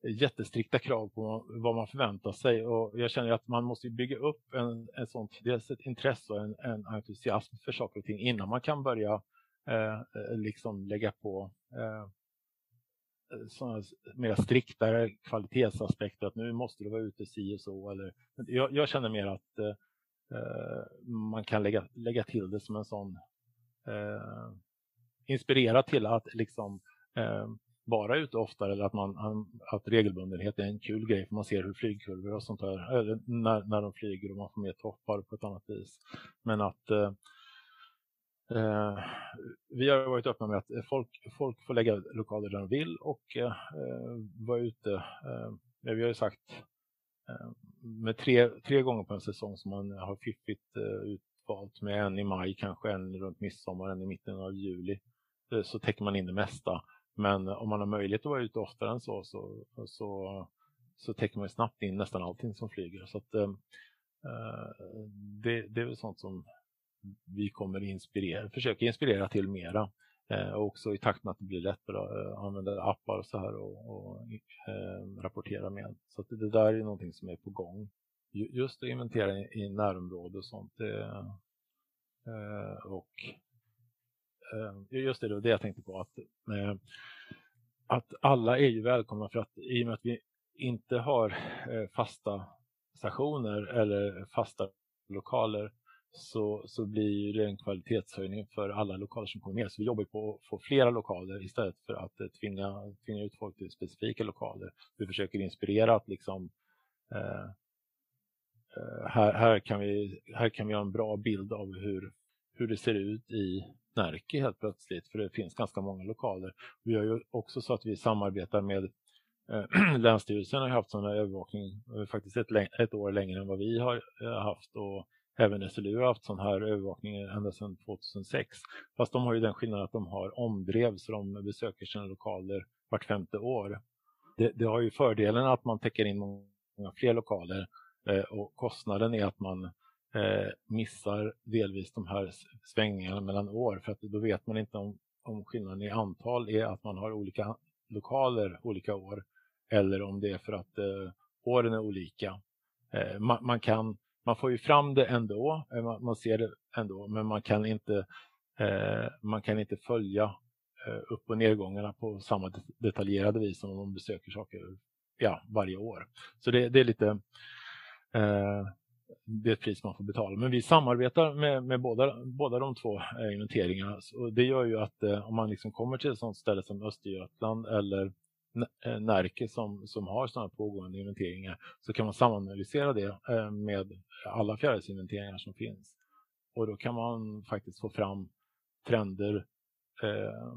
jättestrikta krav på vad man förväntar sig och jag känner att man måste bygga upp en, en sånt, dels ett intresse och en, en entusiasm för saker och ting innan man kan börja eh, eh liksom lägga på eh, sådana mer striktare kvalitetsaspekter att nu måste du vara ute si och så. Eller, jag, jag känner mer att eh, eh, man kan lägga, lägga till det som en sån eh, inspirera till att liksom eh, vara ute oftare eller att, man, att regelbundenhet är en kul grej för man ser hur flygkurvor och sånt där, eller när, när de flyger och man får mer toppar på ett annat vis. Men att eh, eh, vi har varit öppna med att eh, folk, folk får lägga lokaler där de vill och eh, eh vara ute. Eh, vi har ju sagt eh, med tre, tre gånger på en säsong som man har fiffigt eh, utvalt med en i maj, kanske en runt midsommar, en i mitten av juli eh, så täcker man in det mesta. Men om man har möjlighet att vara ute oftare än så så, så, så täcker man snabbt in nästan allting som flyger. Så att, ehm, eh, det, det är väl sånt som vi kommer inspirera, försöka inspirera till mera. Eh, också i takt med att det blir lättare att eh, använda appar och så här och, och eh, rapportera med. Så det där är någonting som är på gång. Just att inventera i, i närområde och sånt. Det, eh, och eh, just det, det var det jag tänkte på. Att, eh, att alla är ju välkomna för att i och med att vi inte har eh, fasta stationer eller fasta lokaler så, så blir det en kvalitetshöjning för alla lokaler som kommer med. Så vi jobbar på att få flera lokaler istället för att eh, tvinga, tvinga ut folk till specifika lokaler. Vi försöker inspirera att liksom eh, eh, här, här, kan vi, här kan vi ha en bra bild av hur, hur det ser ut i Närke helt plötsligt, för det finns ganska många lokaler. Vi har ju också så att vi samarbetar med eh, Länsstyrelsen har haft sådana övervakning eh, faktiskt ett, ett, år längre än vad vi har eh, haft och även SLU har haft sån här övervakning ända sedan 2006. Fast de har ju den skillnaden att de har omdrev så de besöker sina lokaler vart femte år. Det, det har ju fördelen att man täcker in många fler lokaler eh, och kostnaden är att man Eh, missar delvis de här svängningarna mellan år för att då vet man inte om, om skillnaden i antal är att man har olika lokaler olika år eller om det är för att eh, åren är olika. Eh, man, man, kan man får ju fram det ändå, eh, man, man ser det ändå, men man kan inte, eh, man kan inte följa eh, upp och nedgångarna på samma detaljerade vis som om man besöker saker ja, varje år. Så det, det är lite eh, det är ett pris man får betala. Men vi samarbetar med, med båda, båda de två inventeringarna. Och det gör ju att eh, om man liksom kommer till ett sådant ställe som Östergötland eller eh, Närke som, som har sådana pågående inventeringar så kan man samanalysera det eh, med alla fjärilsinventeringar som finns. Och då kan man faktiskt få fram trender eh,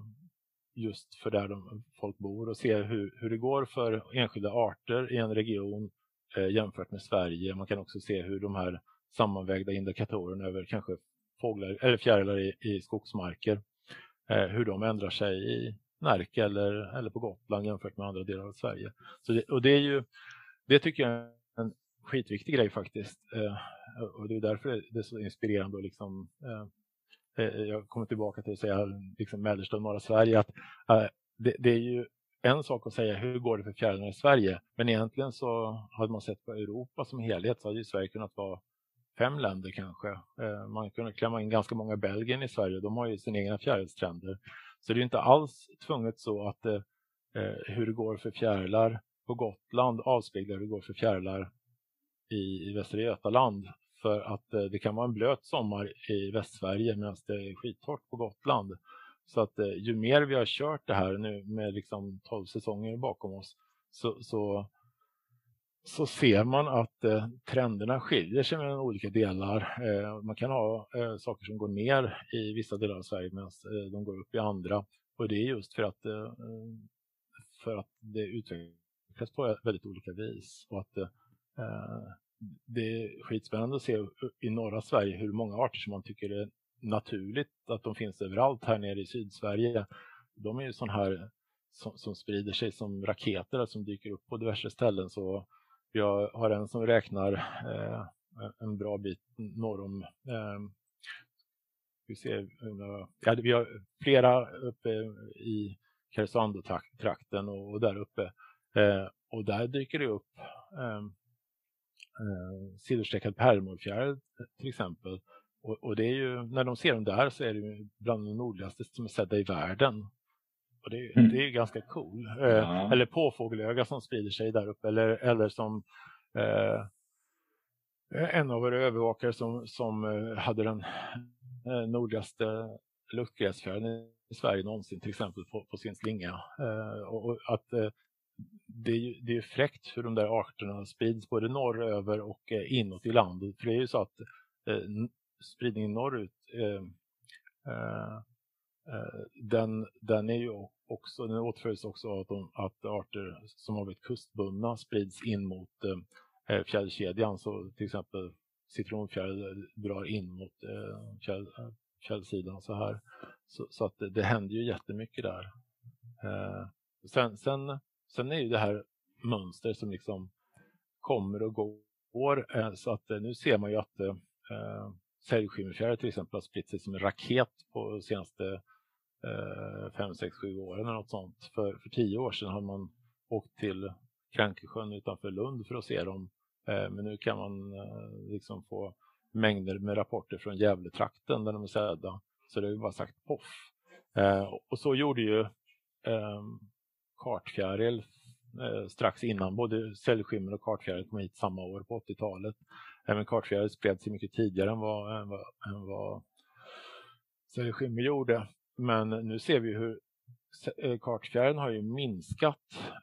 just för där de, folk bor och se hur, hur det går för enskilda arter i en region Eh, jämfört med Sverige. Man kan också se hur de här sammanvägda indikatorerna över kanske fåglar eller fjärilar i, i skogsmarker, eh, hur de ändrar sig i Närke eller, eller på Gotland jämfört med andra delar av Sverige. Så det, och det, är ju, det tycker jag är en skitviktig grej faktiskt. Eh, och det är därför det är så inspirerande. Och liksom, eh, eh, jag kommer tillbaka till att säga liksom mellersta och norra Sverige. att eh, det, det, är ju en sak att säga hur går det för fjärilarna i Sverige. Men egentligen så hade man sett på Europa som helhet så hade ju Sverige kunnat vara fem länder kanske. Eh, man kunde klämma in ganska många Belgien i Sverige. De har ju sina egna fjärilstrender. Så det är inte alls tvunget så att eh, eh, hur det går för fjärilar på Gotland avspeglar hur det går för fjärilar i, i Västra Götaland. För att det kan vara en blöt sommar i Västsverige medan det är skittorrt på Gotland. Så att eh, ju mer vi har kört det här nu med liksom 12 säsonger bakom oss så, så så ser man att eh, trenderna skiljer sig mellan olika delar. Eh, man kan ha eh, saker som går ner i vissa delar av Sverige medan eh, de går upp i andra. Och det är just för att, eh, för att det utvecklas på väldigt olika vis. Och att eh, eh det är skitspännande att se i norra Sverige hur många arter som man tycker är naturligt att de finns överallt här nere i Sydsverige de är ju sådana här som, som, sprider sig som raketer som dyker upp på diverse ställen. Så jag har en som räknar eh, en bra bit norr om eh, vi, ser, ja, vi har flera uppe i Karesuando-trakten och, och där uppe. Eh, och där dyker det upp eh, eh, silverstreckad pärlmorfjäril till exempel. Och, och, det är ju, när de ser dem där så är det bland de nordligaste som är sedda i världen. Och det, mm. det är ganska cool. Eh, ja. Eller påfågelöga som sprider sig där uppe. Eller, eller som eh, en av våra övervakare som, som eh, hade den eh, nordligaste luftgräsfjärilen i Sverige någonsin, till exempel på, på sin slinga. Eh, och, att eh, det, är, det är fräckt hur de där arterna sprids både norröver och eh, inåt i landet. För det är ju så att spridningen norrut eh, eh, eh, den, den är ju också, den åtföljs också av att, de, att arter som har varit kustbundna sprids in mot eh, fjällkedjan. Så till exempel citronfjäril drar in mot eh, fjäll, fjällsidan så här. Så, så, att det, det händer ju jättemycket där. Eh, sen, sen, sen är ju det här mönster som liksom kommer och går. Eh, så att nu ser man ju att eh, till exempel har spritt sig som en raket på de senaste 5, 6, 7 åren eller något sånt. För, för tio år sedan har man åkt till Krankesjön utanför Lund för att se dem. Eh, men nu kan man eh, liksom få mängder med rapporter från Gävletrakten där de är sedda. Så det har ju bara sagt poff. Eh, och så gjorde ju ehm, kartfjäril eh, strax innan. Både säljskimmer och kartfjäril kom hit samma år på 80-talet. Även kartfjäril spred sig mycket tidigare än vad, än vad, än vad säljskimmer gjorde. Men nu ser vi hur eh, kartfjärden har ju minskat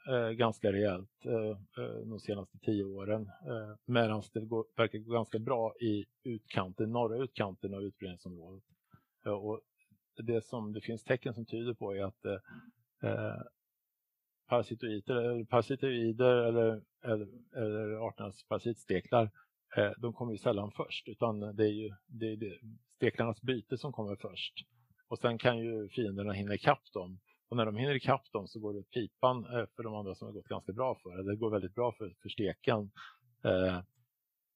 eh, ganska rejält eh, eh de senaste tio åren. Eh, Medan det går, verkar gå ganska bra i utkanten, norra utkanten av utbredningsområdet. Eh, och det som det finns tecken som tyder på är att eh, eh parasitoider, eller, parasitoider eller, eller, eller arternas parasitsteklar Eh, de kommer ju sällan först utan det är ju det är det, steklarnas byte som kommer först. Och sen kan ju fienderna hinna ikapp dem och när de hinner ikapp dem så går det åt pipan eh, för de andra som har gått ganska bra för. Det går väldigt bra för, för steken. Eh,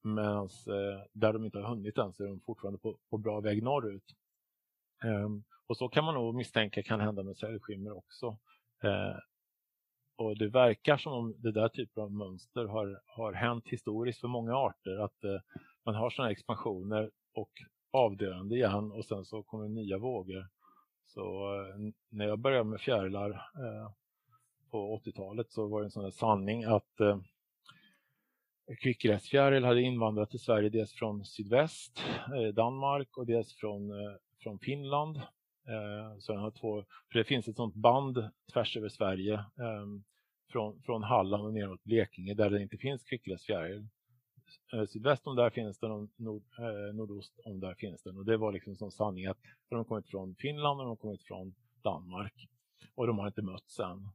Medan eh, där de inte har hunnit än så är de fortfarande på, på bra väg norrut. Eh, och så kan man nog misstänka kan hända med säljskimmer också. Eh, och det verkar som om det där typen av mönster har, har hänt historiskt för många arter. Att eh, man har sådana expansioner och avdöende igen och sen så kommer nya vågor. Så eh, när jag började med fjärilar eh, på 80-talet så var det en sån sanning att eh, kvickgräsfjäril hade invandrat till Sverige dels från sydväst, eh, Danmark och dels från, eh, från Finland. Eh, så den har två, för det finns ett sånt band tvärs över Sverige ehm, från, från Halland och neråt Blekinge där det inte finns kvickgräsfjäril. Eh, sydväst om där finns den och nord, eh, nordost om där finns den. Och det var liksom som sanning att de har kommit från Finland och de har kommit från Danmark. Och de har inte mötts än.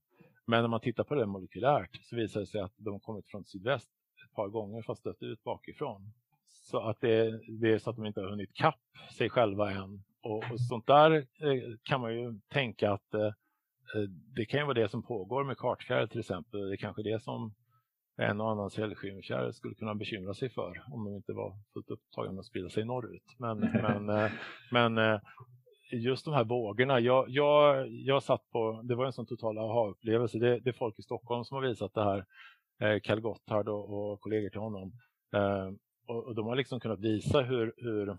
Men när man tittar på det molekylärt så visar det sig att de har kommit från sydväst ett par gånger fast stött ut bakifrån. Så att det, det, är så att de inte har hunnit kapp sig själva än. Och, och sånt där eh, kan man ju tänka att eh, eh det kan ju vara det som pågår med kartfjäril till exempel. Det är kanske det som en och annan cellskivkärr skulle kunna bekymra sig för om de inte var fullt upptagna med att sprida sig norrut. Men, men, eh, men just de här vågorna, jag, jag, jag satt på, det var en sån total aha-upplevelse, det, det är folk i Stockholm som har visat det här, eh, Gotthard och, och kollegor till honom. och, och, de har liksom kunnat visa hur, hur,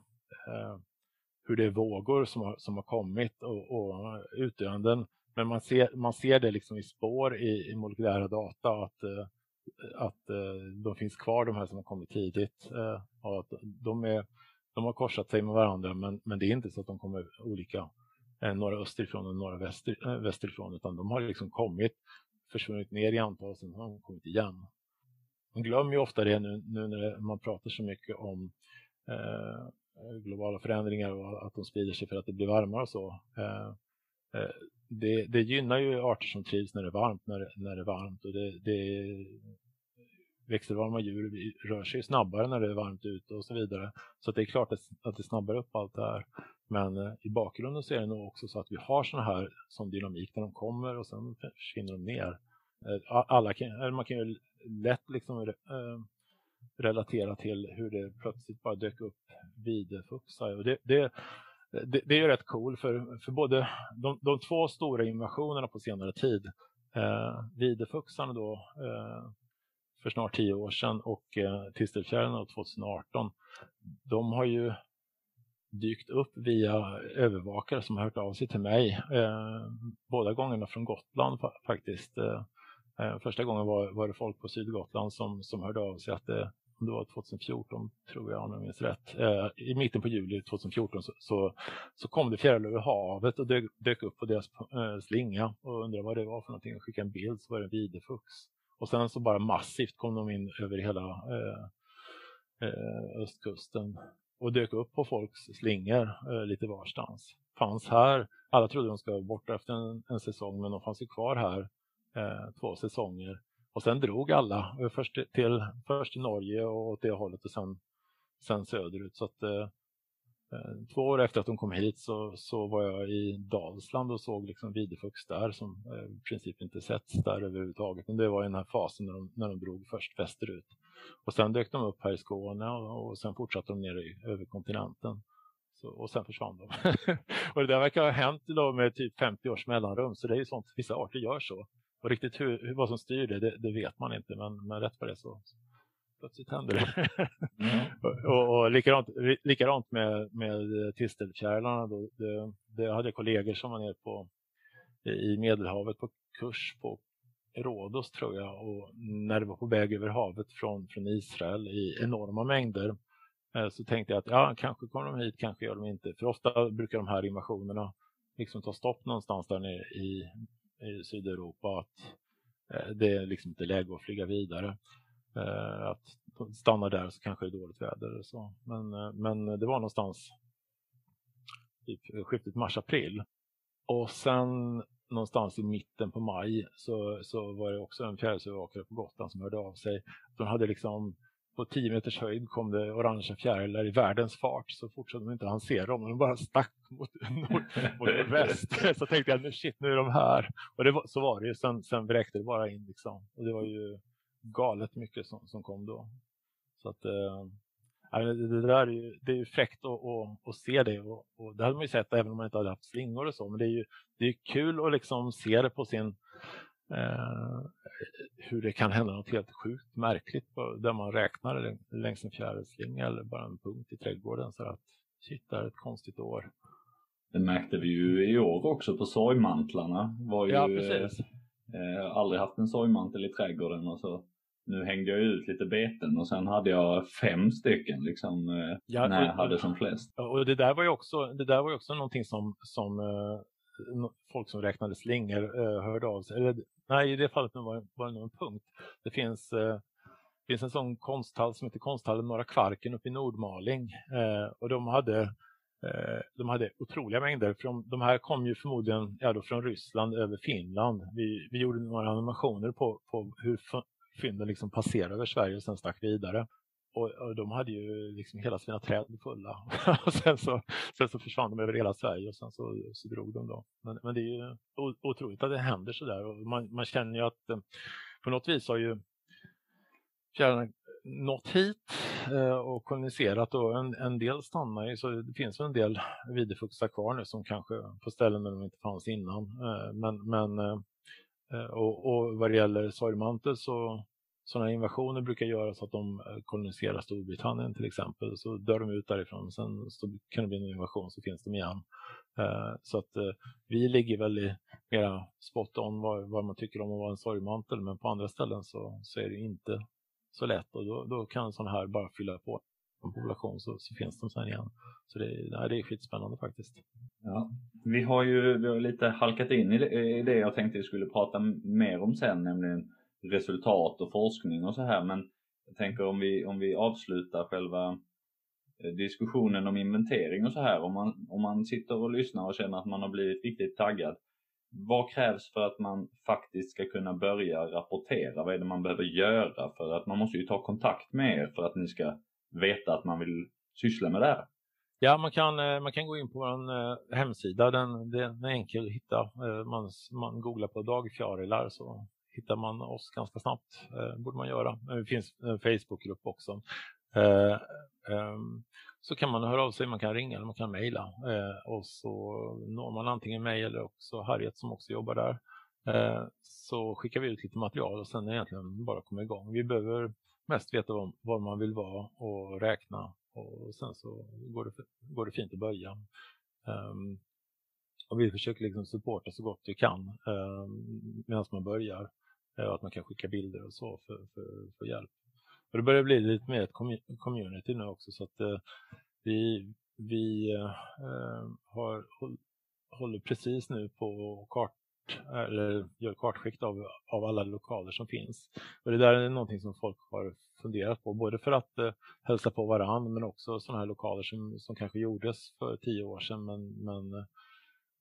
hur det är vågor som har, som har kommit och, och utdöenden. Men man ser, man ser det liksom i spår i, i molekylära data att eh, att eh, de finns kvar, de här som har kommit tidigt. Eh, och att de, är, de har korsat sig med varandra, men, men det är inte så att de kommer olika, några österifrån och några väster, västerifrån, utan de har liksom kommit, försvunnit ner i antal och sen har de kommit igen. Man glömmer ju ofta det nu, nu när man pratar så mycket om eh, Eh, globala förändringar och att de sprider sig för att det blir varmare och så. Eh, eh, det, det, gynnar ju arter som trivs när det är varmt, när, när det är varmt och det, det växelvarma djur rör sig snabbare när det är varmt ute och så vidare. Så det är klart att, att det snabbar upp allt det här. Men i bakgrunden så är det nog också så att vi har sådana här som dynamik när de kommer och sen försvinner de ner. Alla kan, man kan ju lätt liksom relatera till hur det plötsligt bara dök upp videfuxa. Och det, det, det, det är rätt cool för, för både de, de två stora invasionerna på senare tid, eh, videfuxarna då eh, för snart tio år sedan och eh, Tistelfjärden 2018, de har ju dykt upp via övervakare som har hört av sig till mig. Eh, båda gångerna från Gotland faktiskt. Eh, eh, första gången var, var det folk på Sydgotland som, som hörde av sig att det, om det var 2014 tror jag om jag minns rätt. Eh, I mitten på juli 2014 så, så, så kom det fjärilar över havet och dök, dök upp på deras eh, slinga och undrade vad det var för någonting. Jag skickade en bild så var det en videfux. Och sen så bara massivt kom de in över hela eh, eh östkusten och dök upp på folks slingor eh, lite varstans. Fanns här, alla trodde de skulle vara borta efter en, en säsong men de fanns ju kvar här eh, två säsonger. Och sen drog alla, eh, först till, först till Norge och åt det hållet och sen, sen söderut. Så att, eh, eh, två år efter att de kom hit så, så var jag i Dalsland och såg liksom Videfux där som eh, i princip inte setts där överhuvudtaget. Men det var i den här fasen när de, när de drog först västerut. Och sen dök de upp här i Skåne och, och sen fortsatte de ner i, över kontinenten. Så, och sen försvann de. och det där verkar ha hänt då med typ 50 års mellanrum, så det är ju sånt, vissa arter gör så. Och riktigt hur, hur, vad som styr det, det, det vet man inte, men, men rätt på det så plötsligt händer det. mm. och, och likadant, likadant med, med tistelfjärilarna. Då, det, det hade kollegor som var nere på, i Medelhavet på kurs på Rhodos tror jag och när det var på väg över havet från, från Israel i enorma mängder eh, så tänkte jag att ja, kanske kommer de hit, kanske gör de inte. För ofta brukar de här invasionerna liksom ta stopp någonstans där nere i, i Sydeuropa. Att eh, det är liksom inte läge att flyga vidare. Eh, att stanna där så kanske det är dåligt väder så. Men, eh, men det var någonstans typ skiftet mars-april. Och sen någonstans i mitten på maj så, så var det också en fjärilsövervakare på Gotland som hörde av sig. De hade liksom på 10 meters höjd kom det orangea fjärilar i världens fart så fort som de inte hann se dem. De bara stack mot, nord, mot väst. så tänkte jag nu shit, nu är de här. Och det var, så var det ju. Sen, sen vräkte det bara in liksom. Och det var ju galet mycket som, som kom då. Så att eh, det, där är ju, det är ju fräckt att, att, att se det och, och, det hade man ju sett även om man inte hade haft slingor och så. Men det är ju det är kul att liksom se det på sin hur det kan hända något helt sjukt märkligt där man räknar längs en fjärilslinga eller bara en punkt i trädgården. Så att shit, det är ett konstigt år. Det märkte vi ju i år också på sorgmantlarna. Var ju, ja, precis. Eh, aldrig haft en sorgmantel i trädgården och så nu hängde jag ut lite beten och sen hade jag fem stycken liksom eh, ja, när jag hade som flest. Och det där var ju också, det där var ju också någonting som, som folk som räknade slingor hörde av sig. Eller, nej, i det fallet var, var det nog en punkt. Det finns, uh, finns en sån konsthall som heter konsthallen Norra Kvarken uppe i Nordmaling eh, och de hade eh, de hade otroliga mängder. För de, de här kom ju förmodligen ja, då från Ryssland över Finland. Vi, vi gjorde några animationer på, på hur fynden liksom passerade över Sverige och sen stack vidare. Och, och, de hade ju liksom hela sina träd fulla. och sen så, sen så försvann de över hela Sverige och sen så, så drog de då. Men, men det är ju otroligt att det händer sådär. Och man, man känner ju att eh, på något vis har ju fjärilarna nått hit eh, och koloniserat och en, en del stannar ju. Så det finns en del videfuxar kvar nu som kanske på ställen där de inte fanns innan. Eh, men, men eh, eh, och, och vad det gäller sorgmantel så sådana invasioner brukar göra så att de eh, koloniserar Storbritannien till exempel. Så dör de ut därifrån, sen så kan det bli en invasion så finns de igen. Eh, så att eh, vi ligger väl i mera spot on vad, vad man tycker om att vara en sorgmantel. Men på andra ställen så, så är det inte så lätt och då, då kan sådana här bara fylla på en population så, så finns de sen igen. Så det, nej, det är skitspännande faktiskt. Ja. Vi har ju vi har lite halkat in i det, i det jag tänkte vi skulle prata mer om sen, nämligen resultat och forskning och så här. Men jag tänker om vi, om vi avslutar själva eh, diskussionen om inventering och så här. Om man, om man sitter och lyssnar och känner att man har blivit riktigt taggad. Vad krävs för att man faktiskt ska kunna börja rapportera? Vad är det man behöver göra? För att man måste ju ta kontakt med er för att ni ska veta att man vill syssla med det här. Ja, man kan, eh, man kan gå in på vår eh, hemsida. Den, den är enkel att hitta. Man, man googlar på dagfjarilar så hittar man oss ganska snabbt. Eh, borde man göra. Det finns en Facebookgrupp också. Um, så kan man höra av sig, man kan ringa eller man kan mejla. Eh, och så når man antingen mig eller också Harriet som också jobbar där. Eh, så skickar vi ut lite material och sen är det egentligen bara komma igång. Vi behöver mest veta var, var man vill vara och räkna och sen så går det, går det fint att börja. Um, och vi försöker liksom supporta så gott vi kan um, medan man börjar. Eh, att man kan skicka bilder och så för, för, för hjälp. Och det börjar bli lite mer ett community nu också så att eh, vi, vi eh, eh har, håller precis nu på kart eller gör kartskikt av, av alla lokaler som finns. Och det där är någonting som folk har funderat på, både för att eh, hälsa på varandra, men också sådana här lokaler som, som kanske gjordes för tio år sedan men, men eh,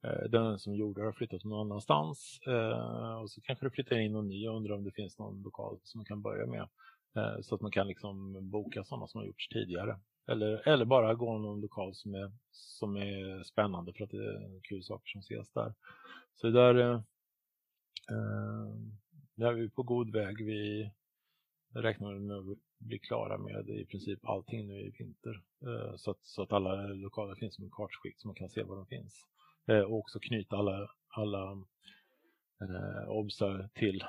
Eh, den som gjorde har flyttat någon annanstans eh, och så kanske det flyttar in någon ny och undrar om det finns någon lokal som man kan börja med. Eh, så att man kan liksom boka sådana som har gjorts tidigare. Eller, eller bara gå någon lokal som är, som är spännande för att det är kul saker som ses där. Så där, eh, eh där är vi på god väg. Vi räknar med att bli klara med i princip allting nu i vinter. Eh, så, att, så att alla lokaler finns som en kartskikt så man kan se var de finns. Eh, och också knyta alla, alla eh, obsar till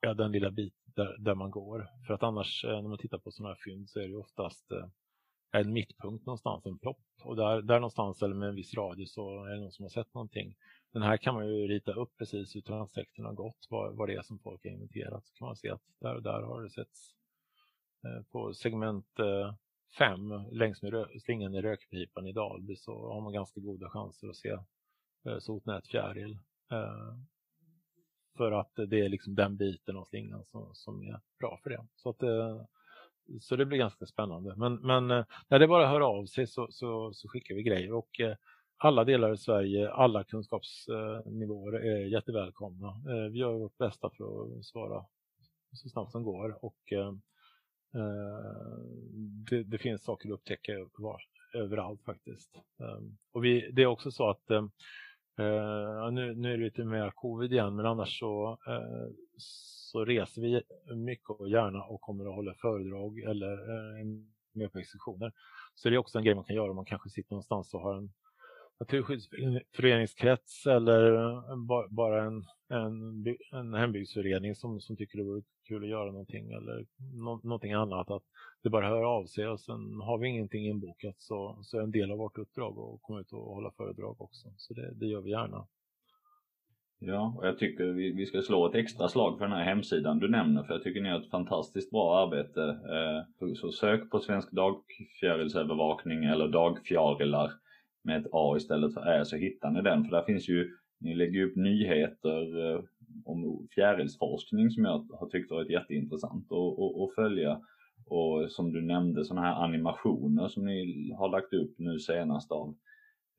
ja, den lilla bit där, där man går. För att annars eh, när man tittar på sådana här fynd så är det oftast eh, en mittpunkt någonstans, en plopp. Och där, där någonstans eller med en viss radie så är det någon som har sett någonting. Den här kan man ju rita upp precis hur transekten har gått, vad, vad det är som folk har inventerat. Så kan man se att där och där har det setts eh, på segment eh, fem längs med slingan i rökpipan i Dalby så har man ganska goda chanser att se eh, sotnät fjäril. Eh, för att det är liksom den biten av slingan som, som är bra för det. Så, att, eh, så det blir ganska spännande. Men, men eh, när det bara hör av sig så, så, så skickar vi grejer. Och eh, alla delar i Sverige, alla kunskapsnivåer är jättevälkomna. Eh, vi gör vårt bästa för att svara så snabbt som går. Och Eh, det, det finns saker att upptäcka var, överallt faktiskt. Ehm, och vi, det är också så att ehm, eh, nu, nu är det lite mer covid igen, men annars så, eh, så reser vi mycket och gärna och kommer att hålla föredrag eller uh, med på exekutioner. Så det är också en grej man kan göra om man kanske sitter någonstans och har en naturskyddsföreningskrets eller eh, bara en, en, en hembygdsförening som, som tycker det vore kul att göra någonting eller no, någonting annat. Att det bara hör av sig och sen har vi ingenting inbokat så, så är en del av vårt uppdrag att komma ut och hålla föredrag också. Så det, det gör vi gärna. Ja, och jag tycker vi, vi ska slå ett extra slag för den här hemsidan du nämner, för jag tycker ni har ett fantastiskt bra arbete. Eh, så sök på Svensk dagfjärilsövervakning eller Dagfjärilar med ett A istället för Ä så hittar ni den. För där finns ju, ni lägger upp nyheter eh, om fjärilsforskning som jag har tyckt varit jätteintressant att följa. Och som du nämnde sådana här animationer som ni har lagt upp nu senast av,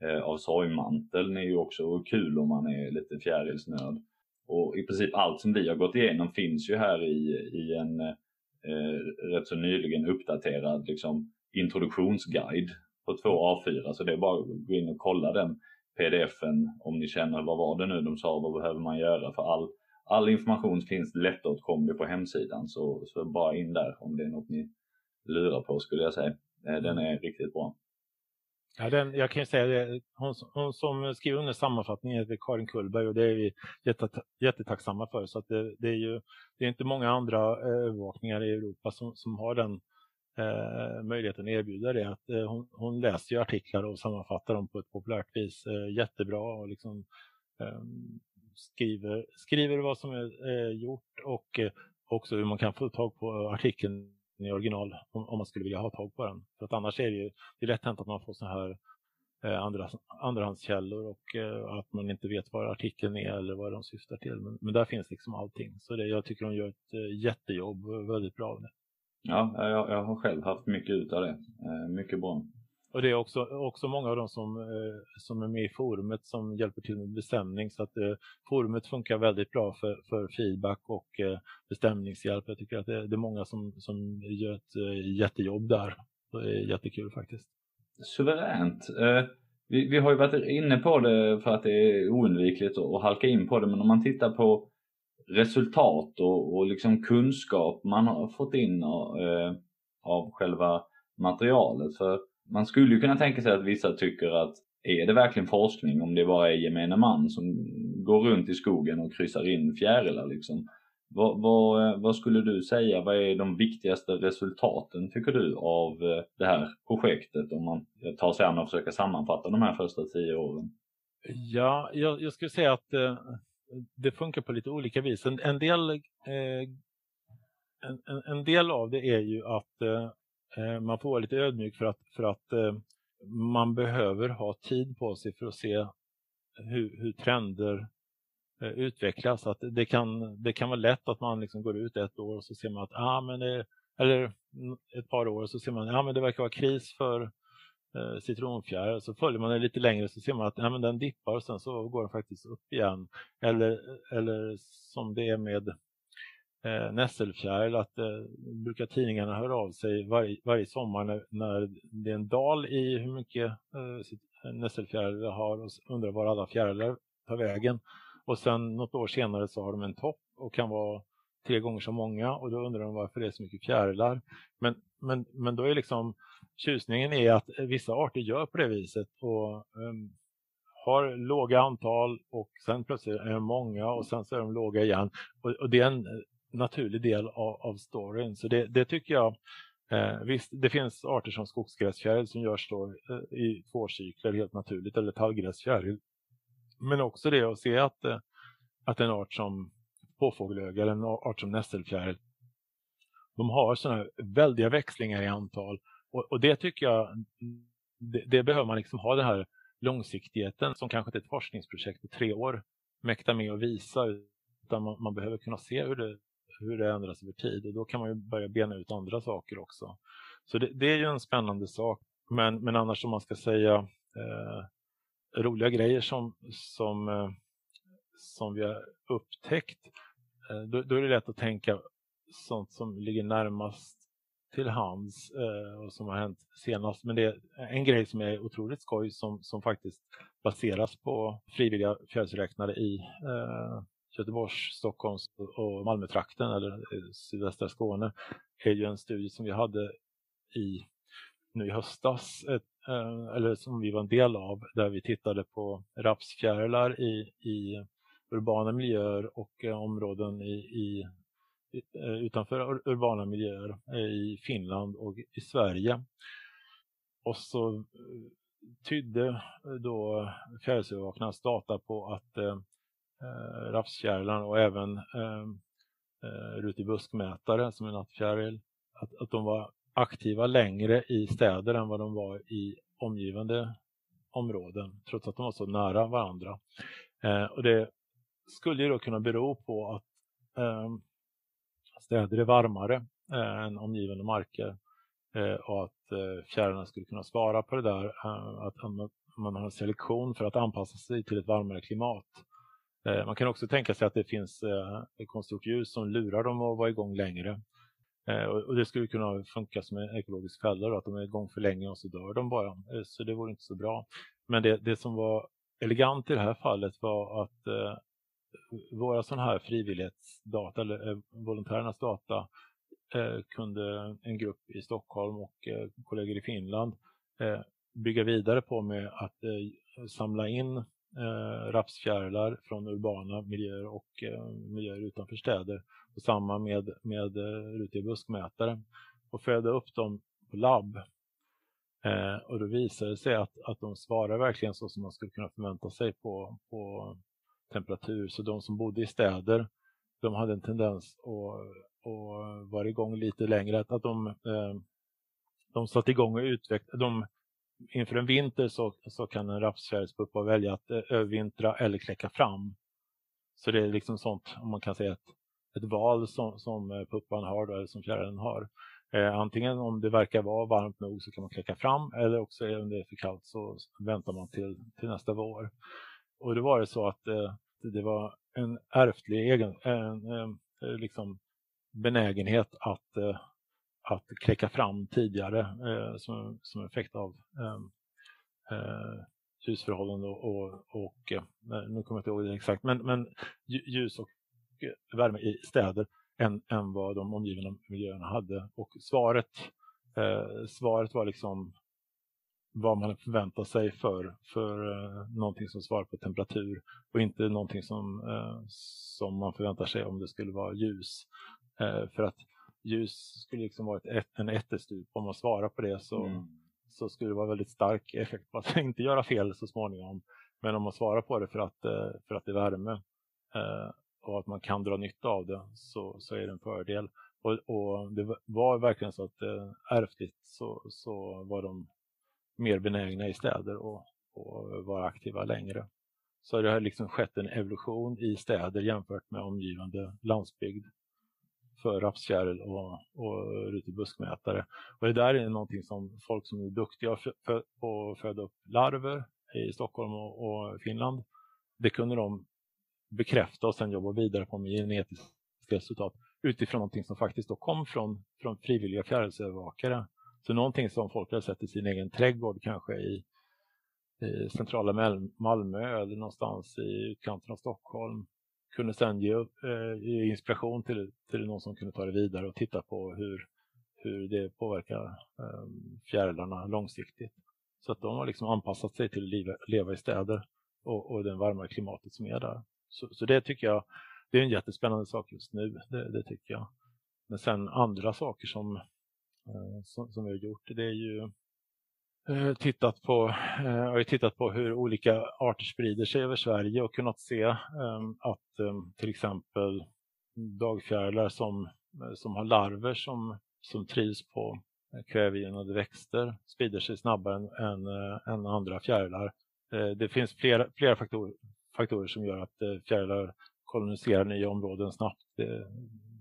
eh, av sorgmanteln är ju också kul om man är lite fjärilsnörd. Och i princip allt som vi har gått igenom finns ju här i, i en eh, rätt så nyligen uppdaterad liksom, introduktionsguide på två A4 så det är bara att gå in och kolla den pdfen om ni känner vad var det nu de sa, vad behöver man göra för all, all information finns lättåtkomlig på hemsidan så, så bara in där om det är något ni lurar på skulle jag säga. Eh, den är riktigt bra. Ja, den, jag kan ju säga det, hon, hon som skriver under sammanfattningen heter Karin Kullberg och det är vi jättetacksamma för. Så att det, det, är ju det är inte många andra eh, övervakningar i Europa som, som har den eh, möjligheten att erbjuda det. Att, eh, hon, hon, läser ju artiklar och sammanfattar dem på ett populärt vis eh, jättebra och liksom, ehm, skriver, skriver vad som är eh, gjort och eh, också hur man kan få tag på artikeln i original om, om, man skulle vilja ha tag på den. För att annars är det ju det är lätt hänt att man får så här eh, andra, andrahandskällor och eh, att man inte vet vad artikeln är eller vad de syftar till. Men, men där finns liksom allting. Så det, jag tycker de gör ett eh, jättejobb, eh, väldigt bra av det. Ja, jag, jag har själv haft mycket ut av det. Eh, mycket bra. Och det är också, också många av dem som, eh, som är med i forumet som hjälper till med bestämning. Så att eh, forumet funkar väldigt bra för, för feedback och eh, bestämningshjälp. Jag tycker att det, det, är många som, som gör ett jättejobb där. Det är jättekul faktiskt. suveränt. Vi, vi har ju varit inne på det för att det är oundvikligt att halka in på det, men om man tittar på resultat och, och liksom kunskap man har fått in eh, av själva materialet. För man skulle ju kunna tänka sig att vissa tycker att är det verkligen forskning om det bara är gemene man som går runt i skogen och kryssar in fjärilar liksom? Vad, vad, eh, vad, skulle du säga, vad är de viktigaste resultaten tycker du av eh, det här projektet om man tar sig an och försöker sammanfatta de här första tio åren? Ja, jag, jag skulle säga att eh, det funkar på lite olika vis. En, en del, eh, en, en, del av det är ju att eh, eh, man får vara lite ödmjuk för att, för att eh, man behöver ha tid på sig för att se hur, hur trender eh, utvecklas. Att det, kan, det kan vara lätt att man liksom går ut ett år och så ser man att ah, men det, eller ett par år så ser man att ah, men det verkar vara kris för eh, citronfjäril. Så följer man den lite längre så ser man att ja, men den dippar och sen så går den faktiskt upp igen. Eller, eller som det är med eh, nässelfjäril, att eh, brukar tidningarna höra av sig varje, varje sommar när, när det är en dal i hur mycket eh, eh nässelfjäril vi har och undrar var alla fjärilar tar vägen. Och sen något år senare så har de en topp och kan vara tre gånger så många och då undrar de varför det är så mycket fjärilar. Men, men, men då är liksom tjusningen är att eh, vissa arter gör på det viset och um, har låga antal och sen plötsligt är de många och sen så är de låga igen. Och, och det är en eh, naturlig del av, av storyn. Så det, det tycker jag Eh, visst, det finns arter som skogsgräsfjäril som görs då, eh, i två cykler helt naturligt, eller tallgräsfjäril. Men också det att se att, eh, att en art som påfågelöga eller en art som nässelfjäril, de har sådana väldiga växlingar i antal. Och, och det tycker jag, det, det, behöver man liksom ha den här långsiktigheten som kanske inte ett forskningsprojekt på tre år mäktar med att visa. Utan man, man behöver kunna se hur det, hur det ändras över tid och då kan man ju börja bena ut andra saker också. Så det, det är ju en spännande sak. Men, men annars om man ska säga eh, roliga grejer som, som, eh, som vi har upptäckt Eh, då, då, är det lätt att tänka sånt som ligger närmast till hands eh, och som har hänt senast. Men det är en grej som är otroligt skoj som, som faktiskt baseras på frivilliga fjällräknare i eh, Göteborgs, Stockholms och Malmötrakten eller eh, sydvästra Skåne är ju en studie som vi hade i nu i höstas, ett, eh, eller som vi var en del av, där vi tittade på rapsfjärilar i, i urbana miljöer och eh, områden i, i, Eh, utanför urbana miljöer eh, i Finland och i Sverige. Och så eh, tydde då fjärilsövervakarnas data på att eh, rapsfjärilarna och även ehm, eh, rutig buskmätare som är nattfjäril, att, att de var aktiva längre i städer än vad de var i omgivande områden, trots att de var så nära varandra. Eh, och det skulle ju då kunna bero på att eh, städer är varmare eh, än omgivande marker eh, och att eh, fjärilarna skulle kunna svara på det där. Eh, att man har en selektion för att anpassa sig till ett varmare klimat. Eh, man kan också tänka sig att det finns eh, ett konstgjort ljus som lurar dem att vara igång längre. Eh, och det skulle kunna funka som en ekologisk fälla, att de är igång för länge och så dör de bara. Eh, så det vore inte så bra. Men det, det som var elegant i det här fallet var att eh, våra sådana här frivillighetsdata eller eh, volontärernas data eh, kunde en grupp i Stockholm och eh, kollegor i Finland bygga vidare på med att samla in rapsfjärilar från urbana miljöer och miljöer utanför städer och samma med, med rutiga buskmätare och föda upp dem på labb. och då visade det sig att, att de svarar verkligen så som man skulle kunna förvänta sig på, på temperatur. Så de som bodde i städer, de hade en tendens att, att vara igång lite längre. Att, de, eh, de satte igång och utvecklade. inför en vinter så, så kan en rapsfjärilspuppa välja att eh, övervintra eller kläcka fram. Så det är liksom sånt, om man kan säga ett, ett val som, som eh, puppan har då, eller som fjärilen har. Eh, antingen om det verkar vara varmt nog så kan man kläcka fram eller också om det är för kallt så väntar man till, till nästa vår. Och då var det så att eh, det var en ärftlig egen, en, en, eh, liksom benägenhet att, eh, att kläcka fram tidigare eh, som, som effekt av ljusförhållanden och, och, och nu kommer jag inte ihåg det exakt, men, men ljus och värme i städer än, än vad de omgivande miljöerna hade. Och svaret, eh, svaret var liksom vad man förväntar sig för, för uh, någonting som svarar på temperatur och inte någonting som, uh, som man förväntar sig om det skulle vara ljus. Uh, för att ljus skulle liksom vara ett, en ättestup. Om man svarar på det så, mm. så skulle det vara väldigt stark effekt på att inte göra fel så småningom. Men om man svarar på det för att, för att det är värme och att man kan dra nytta av det så, så är det en fördel. Och, och det var verkligen så att ärftligt så, så var de mer benägna i städer och, och vara aktiva längre. Så det har liksom skett en evolution i städer jämfört med omgivande landsbygd för rapskärl och, och rutebuskmätare. Och det där är någonting som folk som är duktiga på att föda upp larver i Stockholm och, och Finland, det kunde de bekräfta och sen jobba vidare på med genetiska resultat utifrån någonting som faktiskt då kom från, från frivilliga fjärilsövervakare så någonting som folk har sett i sin egen trädgård kanske i, i centrala Malmö eller någonstans i utkanten av Stockholm kunde sedan ge, eh, ge inspiration till, till någon som kunde ta det vidare och titta på hur, hur det påverkar eh, fjärilarna långsiktigt. Så att de har liksom anpassat sig till att leva, leva i städer och, och det varmare klimatet som är där. Så, så, det tycker jag det är en jättespännande sak just nu, det, det tycker jag. Men sen andra saker som Eh, som, som vi har gjort. Det är ju eh, tittat på, eh, har tittat på hur olika arter sprider sig över Sverige och kunnat se ehm, att ehm, till exempel dagfjärilar som, som har larver som, som trivs på kvävegynnade växter sprider sig snabbare än, än, än andra fjärilar. Det finns flera, flera faktorer, faktorer som gör att fjärilar koloniserar nya områden snabbt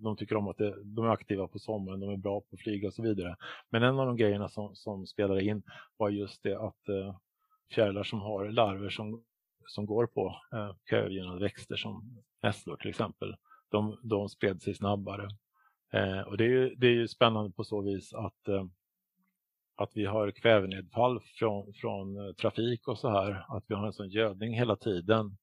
de tycker om att det, de är aktiva på sommaren, de är bra på att flyga och så vidare. Men en av de grejerna som, som spelade in var just det att eh, fjärilar som har larver som, som går på eh, kövgynande växter som nässlor till exempel, de, de spred sig snabbare. Eh, och det är, ju, det är ju spännande på så vis att eh, att vi har kvävenedfall från, från eh, trafik och så här, att vi har en sån gödning hela tiden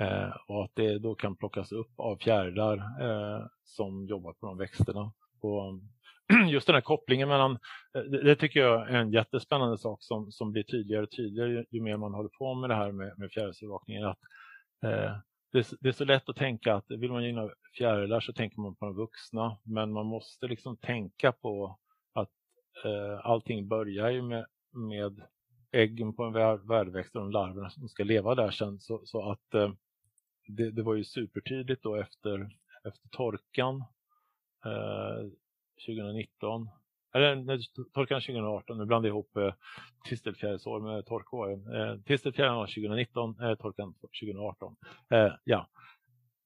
Eh, och att det då kan plockas upp av fjärilar eh, som jobbar på de växterna. Och just den här kopplingen mellan, eh, det, det, tycker jag är en jättespännande sak som, som blir tydligare och tydligare ju, ju mer man håller på med det här med, med fjärilsövervakningen. Att, eh, det, det, är så lätt att tänka att vill man gynna fjärilar så tänker man på de vuxna, men man måste liksom tänka på att eh, allting börjar ju med, med äggen på en värdväxt och de larverna som ska leva där sen. Så, så att eh, det, det, var ju supertydligt då efter, efter torkan eh, 2019. Eller nej, torkan 2018, nu blandar jag ihop eh, tistelfjärilsår med torkåren. Eh, tistelfjärilen var 2019, eh, torkan 2018. Eh, ja,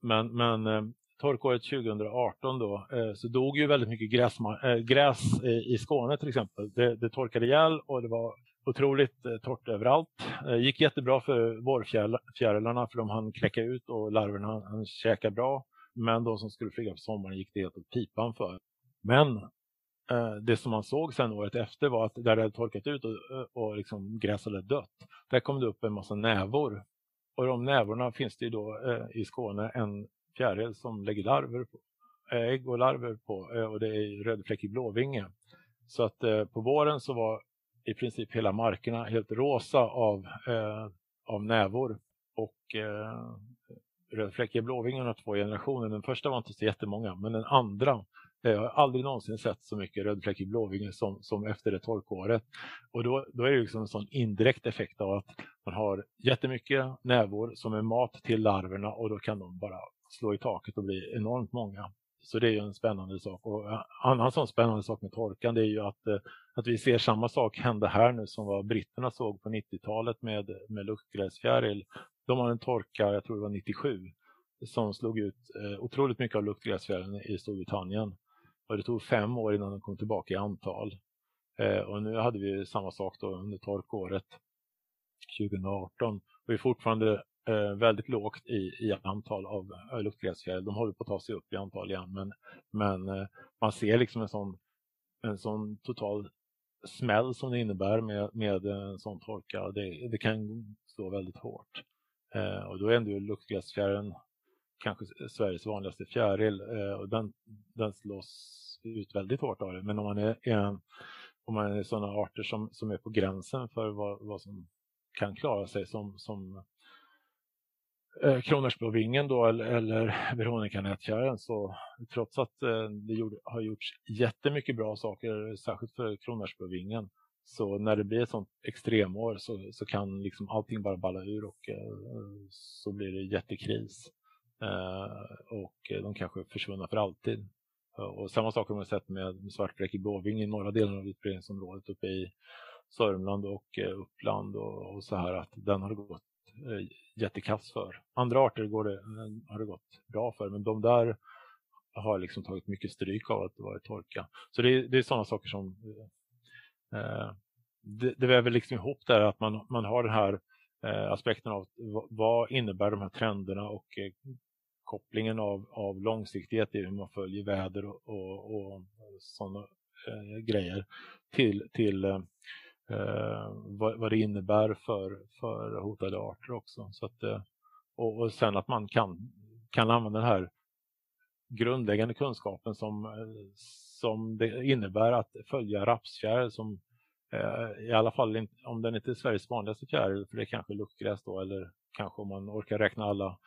men, men eh, torkåret 2018 då, eh, så dog ju väldigt mycket gräs, eh, gräs i Skåne till exempel. Det, det torkade ihjäl och det var otroligt eh, torrt överallt. Det gick jättebra för vårfjärilarna för de hann kläcka ut och larverna hann käka bra. Men de som skulle flyga på sommaren gick det helt åt pipan för. Men eh, det som man såg sen året efter var att där det hade torkat ut och, och liksom gräs hade dött, där kom det upp en massa nävor. Och de nävorna finns det ju då i Skåne en fjäril som lägger larver på, ägg och larver på och det är rödfläckig blåvinge. Så att på våren så var i princip hela markerna helt rosa av, eh, av nävor. Och eh, rödfläckiga blåvingen har två generationer. Den första var inte så jättemånga, men den andra eh, jag har aldrig någonsin sett så mycket rödfläckig blåvinge som, som efter det torkåret. Och då, då är det liksom en sån indirekt effekt av att man har jättemycket nävor som är mat till larverna och då kan de bara slå i taket och bli enormt många. Så det är ju en spännande sak. Och en annan sån spännande sak med torkan det är ju att, eh, att vi ser samma sak hända här nu som vad britterna såg på 90-talet med, med luftgräsfjäril. De har en torka, jag tror det var 97, som slog ut eh, otroligt mycket av luftgräsfjärilen i Storbritannien. Och det tog fem år innan de kom tillbaka i antal. Eh, och nu hade vi samma sak då under torkåret 2018. Och vi är fortfarande Eh, väldigt lågt i, i antal av eh, luftgräsfjäril. De håller på att ta sig upp i antal igen men, men eh, man ser liksom en sån en sån total smäll som det innebär med, med eh, en sån torka, det, det kan slå väldigt hårt. Eh, och då är ändå luktgräsfjärilen kanske Sveriges vanligaste fjäril eh, och den, den slås ut väldigt hårt av det. Men om man är, en, om man är sådana arter som, som är på gränsen för vad, vad som kan klara sig som, som eh, kronärtsblåvingen då eller, eller veronikanätfjärilen så trots att eh, det gjorde, har gjorts jättemycket bra saker, särskilt för kronärtsblåvingen, så när det blir ett sånt extremår så, så kan liksom allting bara balla ur och eh, så blir det jättekris. Eh, och de kanske är försvunna för alltid. Eh, och samma sak har man sett med svartbräckig blåving i norra delen av utbredningsområdet uppe i Sörmland och eh, Uppland och, och så här att den har gått Eh, jättekass för. Andra arter går det, eh, har det gått bra för men de där har liksom tagit mycket stryk av att det varit torka. Så det, det är sådana saker som eh, eh, det, det väver liksom ihop där att man, man har den här eh, aspekten av vad innebär de här trenderna och eh, kopplingen av, av långsiktighet i hur man följer väder och, och, och sådana eh, grejer till, till eh, vad, vad, det innebär för, för hotade arter också. Så att, eh, och, och sen att man kan, kan använda den här grundläggande kunskapen som, eh, som det innebär att följa rapsfjäril som eh, i alla fall om den inte är Sveriges vanligaste fjäril, för det är kanske luktgräs då, eller kanske om man orkar räkna alla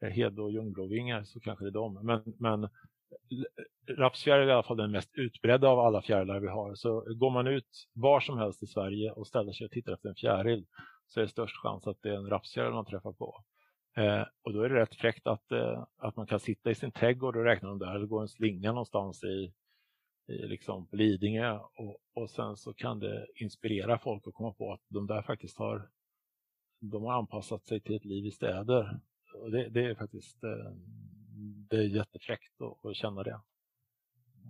eh, hed och ljungblåvingar så kanske det är de. Men, men rapsfjäril är i alla fall den mest utbredda av alla fjärilar vi har. Så går man ut var som helst i Sverige och ställer sig och tittar efter en fjäril så är det störst chans att det är en rapsfjäril man träffar på. Eh, och då är det rätt fräckt att, eh, att man kan sitta i sin trädgård och räkna dem där eller gå en slinga någonstans i, i liksom Lidingö och, och sen så kan det inspirera folk att komma på att de där faktiskt har de har anpassat sig till ett liv i städer och det, det, är faktiskt eh, det är jättefräckt att, att känna det.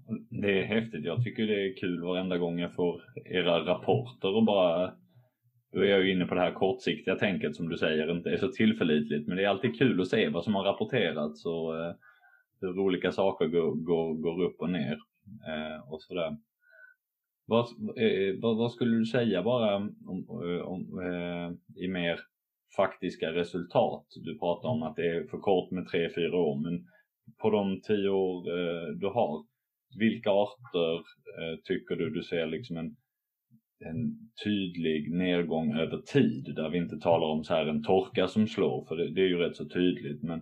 Mm, det är häftigt. Jag tycker det är kul varenda gång jag får era rapporter och bara då är jag ju inne på det här kortsiktiga tänket som du säger inte är så tillförlitligt men det är alltid kul att se vad som har rapporterats och eh, hur olika saker går, går, går upp och ner eh, och sådär. Vad, eh, vad, vad, skulle du säga bara om, om, eh, eh i mer faktiska resultat. Du pratar om att det är för kort med 3-4 år men på de tio år eh, du har, vilka arter eh, tycker du? Du ser liksom en, en tydlig nedgång över tid där vi inte talar om så här en torka som slår för det, det är ju rätt så tydligt. Men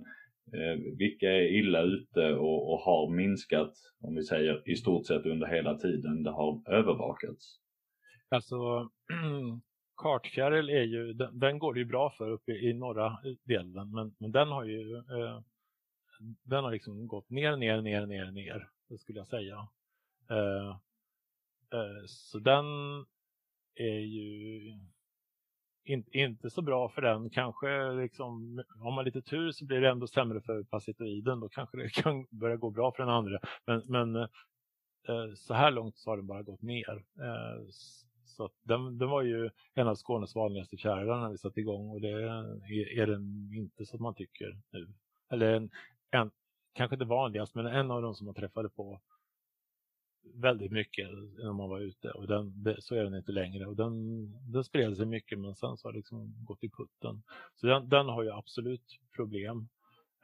eh, vilka är illa ute och, och har minskat om vi säger i stort sett under hela tiden det har övervakats? Alltså kartfjäril är ju, den, den, går det ju bra för uppe i, norra delen, men, men den har ju eh, den har liksom gått ner, ner, ner, ner, ner, det skulle jag säga. Eh, eh, så den är ju in, inte så bra för den. Kanske liksom, om man lite tur så blir det ändå sämre för parasitoiden. Då kanske det kan börja gå bra för den andra. Men, men eh, så här långt så har den bara gått ner. Eh, så den, den var ju en av Skånes vanligaste fjärilar när vi satte igång och det är, är den inte så att man tycker nu. Eller en, en, kanske inte vanligast men en av de som man träffade på väldigt mycket när man var ute och den, så är den inte längre och den, den spred sig mycket men sen så har det liksom gått i putten. Så den, den har ju absolut problem.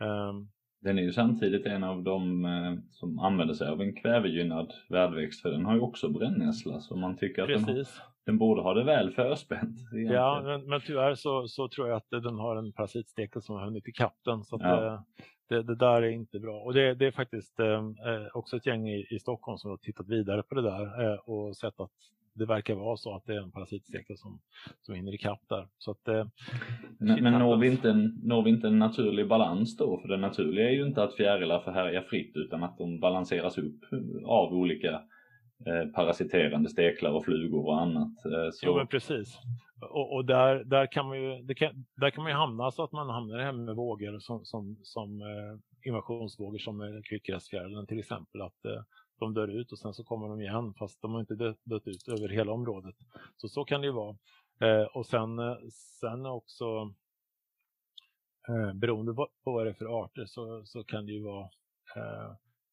Um, den är ju samtidigt en av de eh, som använder sig av en kvävegynnad värdväxt för den har ju också brännässla så man tycker att den, den, borde ha det väl förspänt. Egentligen. Ja, men, men tyvärr så, så, tror jag att den har en parasitstekel som har hunnit ikapp den så att, ja. Det, det, där är inte bra. Och det, det är faktiskt eh, eh, också ett gäng i, i, Stockholm som har tittat vidare på det där eh, och sett att det verkar vara så att det är en parasitstekel som, som hinner ikapp där. Så att, eh, men men når, vi inte en, når vi inte en naturlig balans då? För det naturliga är ju inte att fjärilar får härja fritt utan att de balanseras upp av olika Eh, parasiterande steklar och flugor och annat. Eh, så... Jo men precis. Och, och, där, där, kan man ju, kan, där kan man ju hamna så att man hamnar här med vågor som, som, som eh, invasionsvågor som kvickgräsfjärilen till exempel. Att eh, de dör ut och sen så kommer de igen fast de har inte dött, dött ut över hela området. Så så kan det ju vara. Eh, och sen, eh, sen också eh, beroende på vad det är för arter så, så kan det ju vara eh,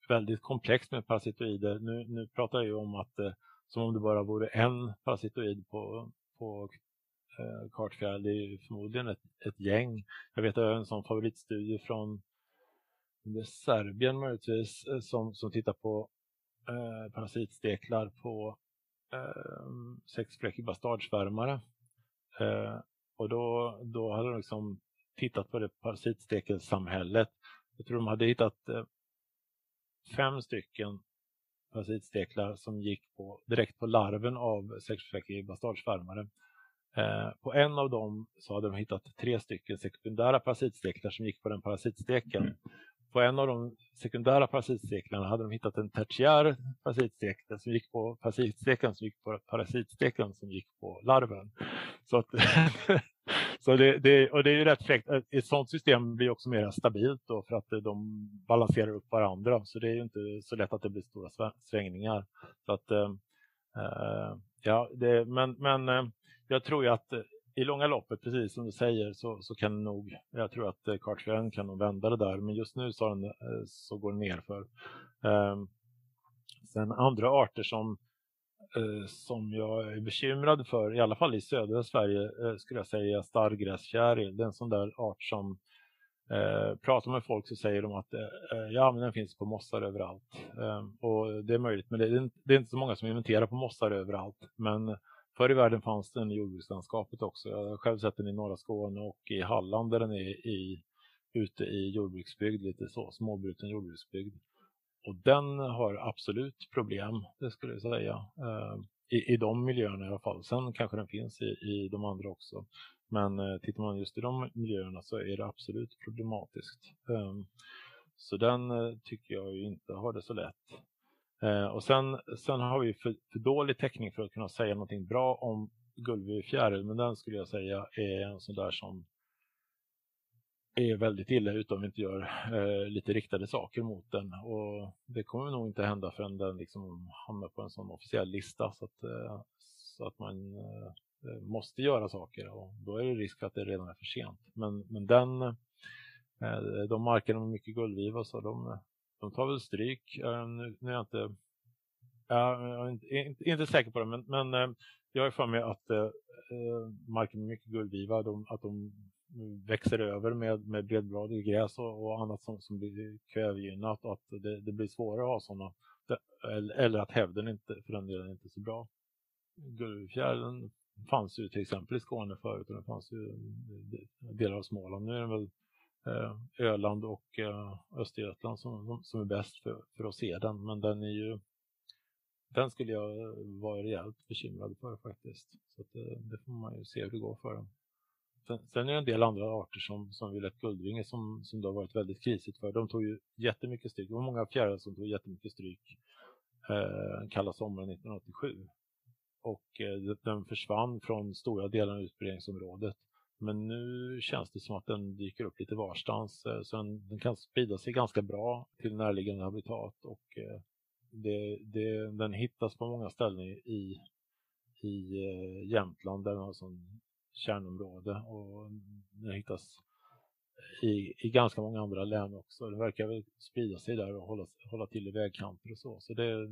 väldigt komplext med parasitoider. Nu, nu pratar jag om att eh, som om det bara vore en parasitoid på, på eh, kartfjäril. Det är förmodligen ett, ett gäng. Jag vet att jag har en sån favoritstudie från det Serbien möjligtvis eh, som, som tittar på eh, parasitsteklar på eh, sexfläckig bastardsvärmare. Eh, och då, då hade de liksom tittat på det parasitstekelsamhället. Jag tror de hade hittat eh, fem stycken parasitsteklar som gick på, direkt på larven av sexfläckig bastardsvärmare. Eh, på en av dem så hade de hittat tre stycken sekundära parasitsteklar som gick på den parasitsteken. Mm på en av de sekundära parasitsteklarna hade de hittat en tertiär parasitstek som gick på parasitsteken som gick på parasitsteken som gick på larven. Så, att, så det, det, och det är ju rätt fräckt. Ett sådant system blir också mer stabilt då för att eh, de balanserar upp varandra. Så det är ju inte så lätt att det blir stora svängningar. Så att, eh, eh, ja, det, men, men eh, jag tror ju att i långa loppet, precis som du säger, så, så kan nog, jag tror att kartfjärilen kan nog vända det där, men just nu så, den, så går den ner för. Ehm, sen andra arter som, Eh, som jag är bekymrad för, i alla fall i södra Sverige, eh, skulle jag säga starrgräsfjäril. Det är en sån där art som Eh, pratar med folk så säger de att eh, ja, men den finns på mossar överallt. Eh, och det är möjligt, men det är, det är inte så många som inventerar på mossar överallt. Men Förr i världen fanns den i jordbrukslandskapet också. Jag har själv sett den i norra Skåne och i Halland där den är i, ute i jordbruksbygd, lite så, småbruten jordbruksbygd. Och den har absolut problem, det skulle jag säga. Eh, I, I de miljöerna i alla fall. Sen kanske den finns i, i de andra också. Men eh, tittar man just i de miljöerna så är det absolut problematiskt. Eh, så den eh, tycker jag inte har det så lätt. Eh, och sen, sen har vi för, för dålig täckning för att kunna säga någonting bra om guldvivfjäril. Men den skulle jag säga är en sån där som är väldigt illa ute om vi inte gör eh, lite riktade saker mot den. Och det kommer nog inte hända förrän den liksom hamnar på en sån officiell lista så att, eh, så att man eh, måste göra saker. Och då är det risk för att det redan är för sent. Men, men den, eh, de markerna med mycket guldviva så de, de tar väl stryk. Eh, nu, nu, är jag inte, jag är inte, inte, inte säker på det, men, men eh, jag har för mig att eh, marken med mycket guldviva, de, att de växer över med, med bredbladig gräs och, och, annat som, som blir kvävgynnat och att det, det blir svårare att ha sådana. Eller, att hävden inte, för den delen inte är så bra. Gullfjärden fanns ju till exempel i Skåne förut och den fanns ju eh, delar av Småland. Nu är det väl Eh, Öland och eh, Östergötland som, som är bäst för, för att se den. Men den är ju den skulle jag vara rejält bekymrad för faktiskt. Så att, eh, det får man ju se hur det går för den. Sen, sen är det en del andra arter som, som Violett guldvinge som, som det har varit väldigt krisigt för. De tog ju jättemycket stryk. Det var många fjärilar som tog jättemycket stryk eh, kalla sommaren 1987. Och eh, den försvann från stora delar av utbredningsområdet. Men nu känns det som att den dyker upp lite varstans. Eh, så den, den kan sprida sig ganska bra till närliggande habitat och eh, det, det, den hittas på många ställen i, i eh, Jämtland där den har sån kärnområde och den hittas i, i ganska många andra län också. Den verkar väl sprida sig där och hålla, hålla till i vägkanter och så. Så det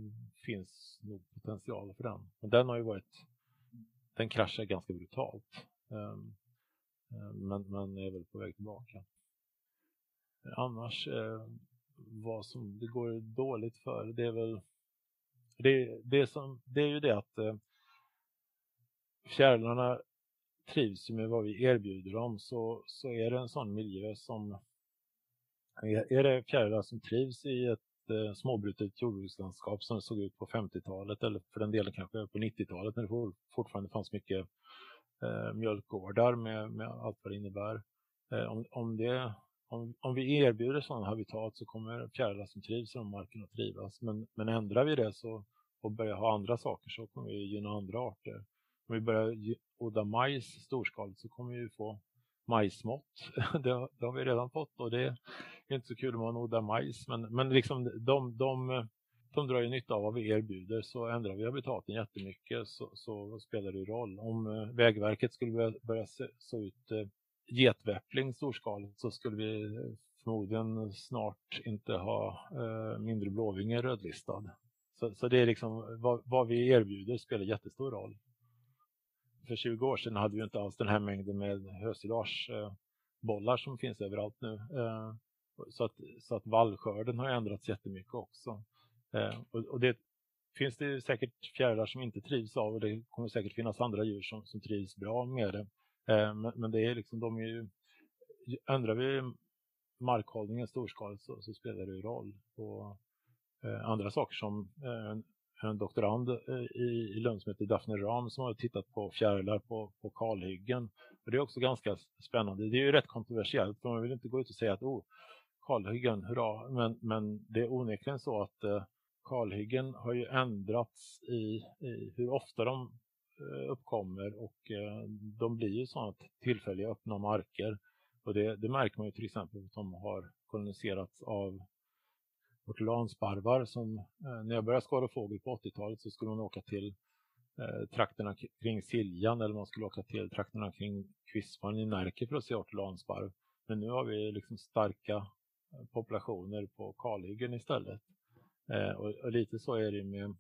finns nog potential för den. Men den har ju varit, den kraschar ganska brutalt. Um, men, men är väl på väg tillbaka. Annars, eh, vad som det går dåligt för, det är väl det, det, som, det är ju det att eh, fjärilarna trivs med vad vi erbjuder dem så, så är det en sån miljö som är, är det fjärilar som trivs i ett eh, småbrutet jordbrukslandskap som det såg ut på 50-talet eller för den delen kanske på 90-talet när det fortfarande fanns mycket eh, mjölkgårdar med, med allt vad det innebär. Eh, om, om, det, om, om vi erbjuder sådana habitat så kommer fjärilar som trivs i de markerna att trivas. Men, men ändrar vi det så, och börjar ha andra saker så kommer vi gynna andra arter. Om vi börjar odla majs storskaligt så kommer vi få majsmått. Det, det, har vi redan fått och det är inte så kul om man odlar majs. Men, men liksom de, de, de drar ju nytta av vad vi erbjuder så ändrar vi habitaten jättemycket så, så spelar det roll. Om eh, Vägverket skulle börja, börja se, så ut eh, getväppling storskaligt så skulle vi eh, förmodligen snart inte ha eh, mindre blåvinge rödlistad. Så, så det är liksom vad, vad, vi erbjuder spelar jättestor roll. För 20 år sedan hade vi inte alls den här mängden med hösilage-bollar som finns överallt nu. Eh, så, att, så att vallskörden har ändrats jättemycket också. Eh, och, det finns det säkert fjärilar som inte trivs av och det kommer säkert finnas andra djur som, som trivs bra med det. Eh, men, men, det är liksom, de är ju, ändrar vi markhållningen storskaligt så, så spelar det ju roll. Och, andra saker som en doktorand eh, i, i Lund som heter Daphne Ram som har tittat på fjärilar på, på kalhyggen. Och det är också ganska spännande. Det är ju rätt kontroversiellt för man vill inte gå ut och säga att oh, kalhyggen, hurra. Men, men det är onekligen så att eh, kalhyggen har ju ändrats i, i hur ofta de eh, uppkommer och eh, de blir ju sådana tillfälliga öppna marker. Och det, det märker man ju till exempel att de har koloniserats av ortolansparvar som eh, när jag började skada fågel på 80-talet så skulle man åka till eh, trakterna kring Siljan eller man skulle åka till trakterna kring Kvispan i Närke för att se ortolansparv. Men nu har vi liksom starka eh, populationer på kalhyggen istället. Eh, och, och, lite så är det med,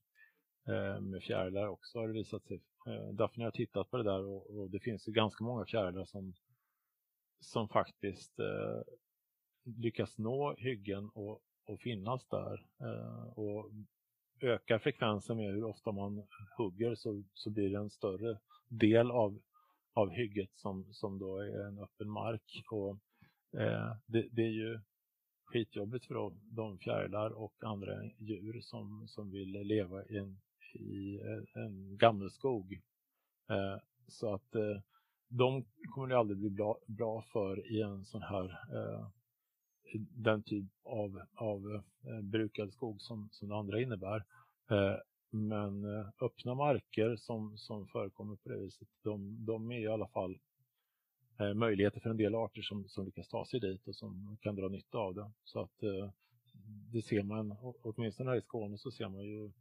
eh, med fjärilar också har det visat sig. Eh, Daphne har tittat på det där och, och, det finns ju ganska många fjärilar som, som faktiskt eh, lyckas nå hyggen och, och finnas där. Eh, och ökar frekvensen med hur ofta man hugger så, så blir det en större del av, av hygget som, som då är en öppen mark. Och, eh, det, det, är ju skitjobbigt för de fjärilar och andra djur som, som vill leva i en, i eh, en gammelskog. Eh, så att eh, de kommer det aldrig bli bra, bra för i en sån här eh, den typ av, av eh, brukad skog som, som det andra innebär. Eh, men eh, öppna marker som, som förekommer på det viset, de, de är i alla fall eh, möjligheter för en del arter som, som lyckas ta sig dit och som kan dra nytta av det. Så att eh, det ser man, åtminstone här i Skåne så ser man ju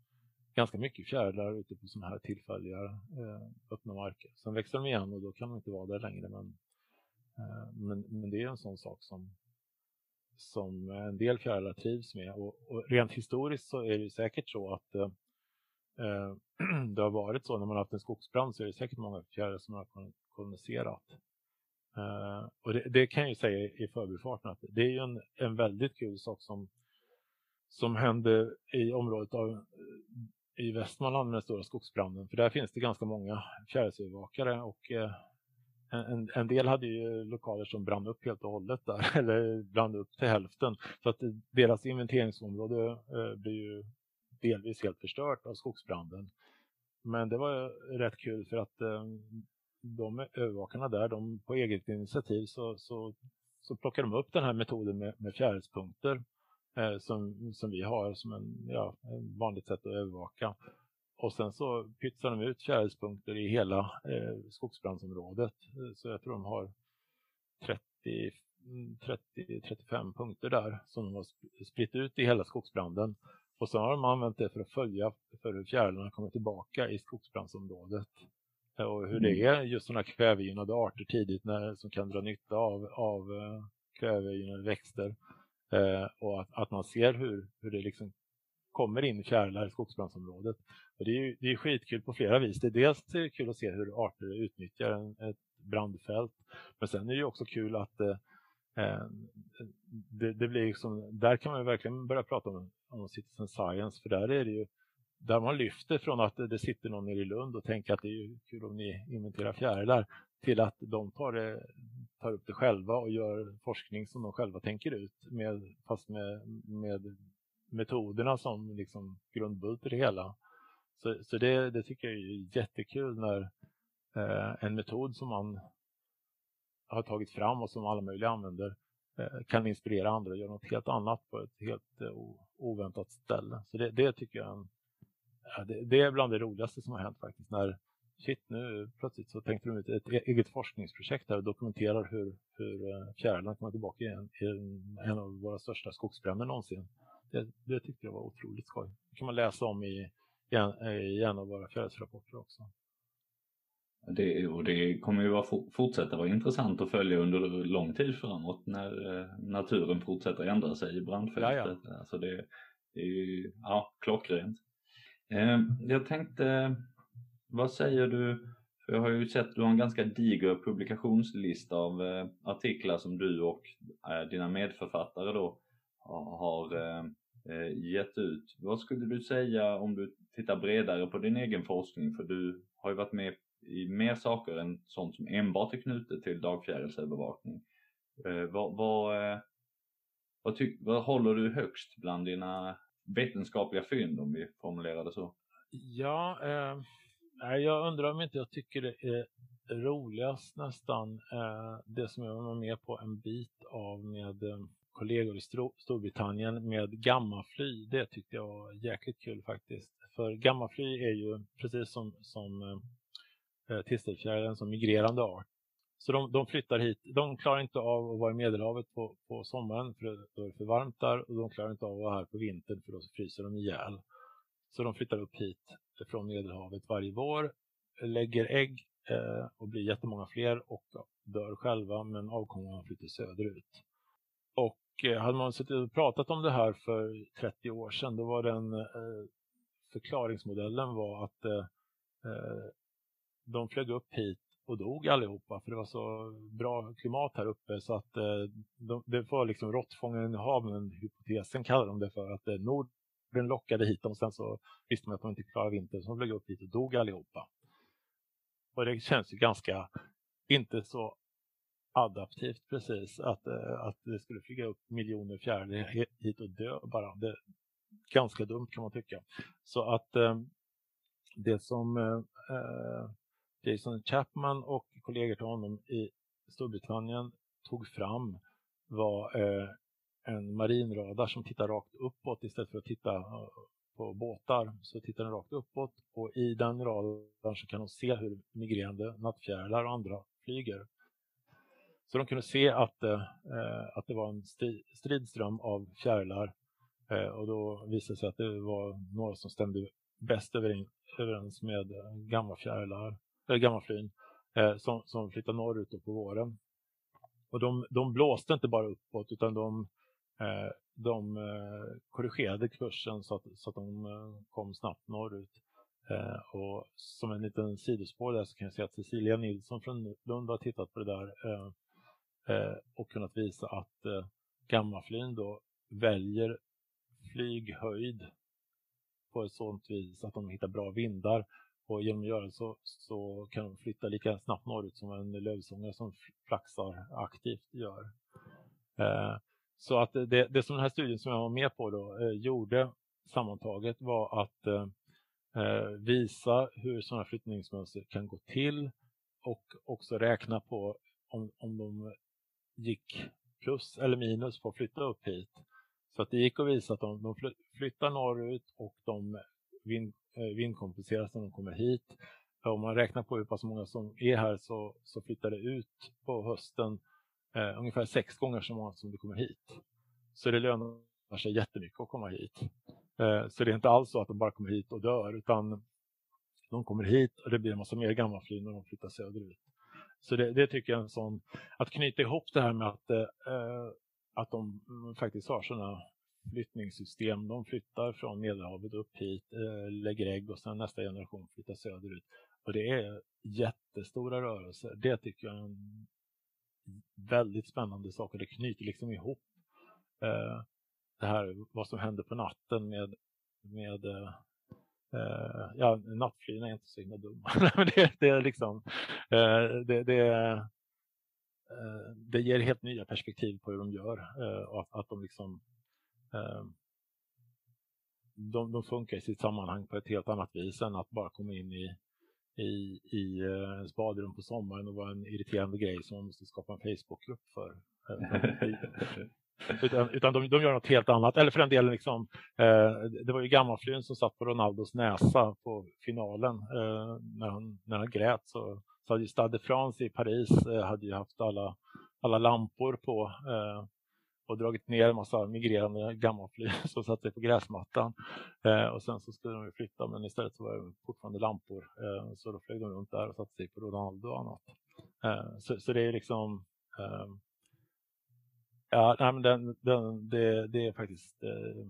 ganska mycket fjärilar ute på sådana här tillfälliga eh, öppna marker. Sen växer de igen och då kan de inte vara där längre. Men, eh, men, men det är en sån sak som, som en del fjärilar trivs med. Och, och, rent historiskt så är det säkert så att eh, eh det har varit så när man har haft en skogsbrand så är det säkert många fjärilar som har koloniserat. Eh, och det, det, kan jag ju säga i förbifarten att det är ju en, en väldigt kul sak som, som hände i området av, i Västmanland med den stora skogsbranden. För där finns det ganska många fjärilsövervakare och eh, en, en, del hade ju lokaler som brann upp helt och hållet där, eller brann upp till hälften. Så att eh, deras inventeringsområde eh, blev ju delvis helt förstört av skogsbranden. Men det var eh, rätt kul för att eh, de övervakarna där, de på eget initiativ så, så, så plockar de upp den här metoden med, med fjärilspunkter eh, som, som vi har som en, ja, en vanligt sätt att övervaka. Och sen så pytsar de ut fjärilspunkter i hela eh, skogsbrandsområdet. Så jag tror de har 30-35 punkter där som de har spritt ut i hela skogsbranden. Och så har de använt det för att följa för hur fjärilarna kommer tillbaka i skogsbrandsområdet och hur det mm. är just sådana kvävegynnade arter tidigt när, som kan dra nytta av, av uh, kvävegynnade växter. Uh, och att, att, man ser hur, hur det liksom kommer in fjärilar i skogsbrandsområdet. Och det är ju det är skitkul på flera vis. Det är dels det kul att se hur arter utnyttjar en, ett brandfält. Men sen är det också kul att eh, eh, det, det, blir liksom, där kan man verkligen börja prata om, om citizen science för där är det ju där man lyfter från att det sitter någon nere i Lund och tänker att det är kul om ni inventerar fjärilar till att de tar, det, tar upp det själva och gör forskning som de själva tänker ut med, fast med, med metoderna som liksom grundbult i det hela. Så, så det, det tycker jag är jättekul när eh, en metod som man har tagit fram och som alla möjliga använder eh, kan inspirera andra att göra något helt annat på ett helt eh, oväntat ställe. Så det, det tycker jag är en Ja, det, det, är bland det roligaste som har hänt faktiskt. När shit, nu plötsligt så tänkte de ut ett e-, eget forskningsprojekt där och dokumenterar hur, hur eh, fjärilarna kommer tillbaka i en, i en, av våra största skogsbränder någonsin. Det, det tyckte jag var otroligt skoj. Det kan man läsa om i, i, en, en av våra fjärilsrapporter också. Det, och det kommer ju vara, fortsätta vara intressant att följa under lång tid framåt när eh, naturen fortsätter ändra sig i brandfältet. Ja, ja. Alltså det, det är ju ja, klockrent. Eh, jag tänkte, vad säger du, för jag har ju sett, du har en ganska diger publikationslista av eh, artiklar som du och eh, dina medförfattare då har eh, eh, Eh, gett ut. Vad skulle du säga om du tittar bredare på din egen forskning? För du har ju varit med i mer saker än sånt som enbart är knutet till dagfjärilsövervakning. Eh, vad, vad, eh, vad, ty, vad håller du högst bland dina vetenskapliga fynd om vi formulerar det så? Ja, eh, jag undrar om inte jag tycker det är roligast nästan eh, det som jag var med på en bit av med eh, kollegor i Storbritannien med gammafly. Det tyckte jag var jäkligt kul faktiskt. För gammafly är ju precis som, som eh, eh tistelfjärilen som migrerande art. Så de, de, flyttar hit. De klarar inte av att vara i Medelhavet på, på sommaren för då är det för varmt där och de klarar inte av att vara här på vintern för då fryser de ihjäl. Så de flyttar upp hit från Medelhavet varje vår, lägger ägg eh, och blir jättemånga fler och dör själva men avkomman flyttar söderut. Och Eh, hade man suttit och pratat om det här för 30 år sedan, då var den eh, förklaringsmodellen var att eh, de flög upp hit och dog allihopa för det var så bra klimat här uppe så att de, det var liksom råttfångaren i haven, hypotesen kallar de det för, att eh, Norden lockade hit dem och sen så visste man att de inte klarade vintern så de flög upp hit och dog allihopa. Och det känns ju ganska, inte så adaptivt precis att, eh, att det skulle flyga upp miljoner fjärilar hit och dö bara. Det är ganska dumt kan man tycka. Så att eh, det som eh, Jason Chapman och kollegor till honom i Storbritannien tog fram var en marinradar som tittar rakt uppåt istället för att titta på båtar så tittar den rakt uppåt och i den radarn så kan de se hur migrerande nattfjärilar och andra flyger. Så de kunde se att, eh, eh att det var en stridström av fjärilar eh, och då visade det sig att det var några som stämde bäst överens med eh, gamla fjärilar, eller gamla flyn eh, som, som flyttade norrut på våren. Och de, de blåste inte bara uppåt utan de, eh, de eh, korrigerade kursen så att, så att de kom snabbt norrut. och som en liten sidospår där så kan jag säga att Cecilia Nilsson från Lund har tittat på det där eh, Eh, och kunnat visa att eh, gammaflyn då väljer flyghöjd på ett sådant vis att de hittar bra vindar och genom att göra så, så kan de flytta lika snabbt norrut som en lövsångare som flaxar aktivt gör. Eh, så att det, det som den här studien som jag var med på då, eh, gjorde sammantaget var att eh, eh visa hur sådana flyttningsmönster kan gå till och också räkna på om, om de gick plus eller minus på att flytta upp hit. Så att det gick att visa att de, de flyttar norrut och de vind, eh, vindkompenseras när de kommer hit. Om man räknar på hur pass många som är här så, så flyttar det ut på hösten eh, ungefär sex gånger så många som det kommer hit. Så det lönar sig jättemycket att komma hit. Eh, så det är inte alls så att de bara kommer hit och dör utan de kommer hit och det blir en massa mer gammalfly när de flyttar söderut. Så det, det, tycker jag är en sån, att knyta ihop det här med att, eh, att de faktiskt har sådana flyttningssystem. De flyttar från Medelhavet upp hit, eh, lägger ägg och sen nästa generation flyttar söderut. Och det är jättestora rörelser. Det tycker jag är en väldigt spännande sak och det knyter liksom ihop eh, det här vad som händer på natten med, med eh, Uh, ja, nattflygen är inte så himla dumma. det, det, är liksom, uh, det, det, uh, det ger helt nya perspektiv på hur de gör. och att, att de liksom de, de funkar i sitt sammanhang på ett helt annat vis än att bara komma in i, i, i ens badrum på sommaren och vara en irriterande grej som man måste skapa en Facebookgrupp för. Utan, utan de, de, gör något helt annat. Eller för den delen, liksom, eh, det var ju gammalfrun som satt på Ronaldos näsa på finalen. Eh, när, han, när han grät så, så hade ju Stade de France i Paris eh, hade ju haft alla, alla lampor på. Eh, och dragit ner en massa migrerande gammalflyg som satt sig på gräsmattan. Eh, och sen så skulle de flytta men istället så var det fortfarande lampor. Eh, så då flög de runt där och satte sig på Ronaldo och annat. Eh, så, så, det är liksom eh, Ja, nej, men den, den, det, det är faktiskt eh,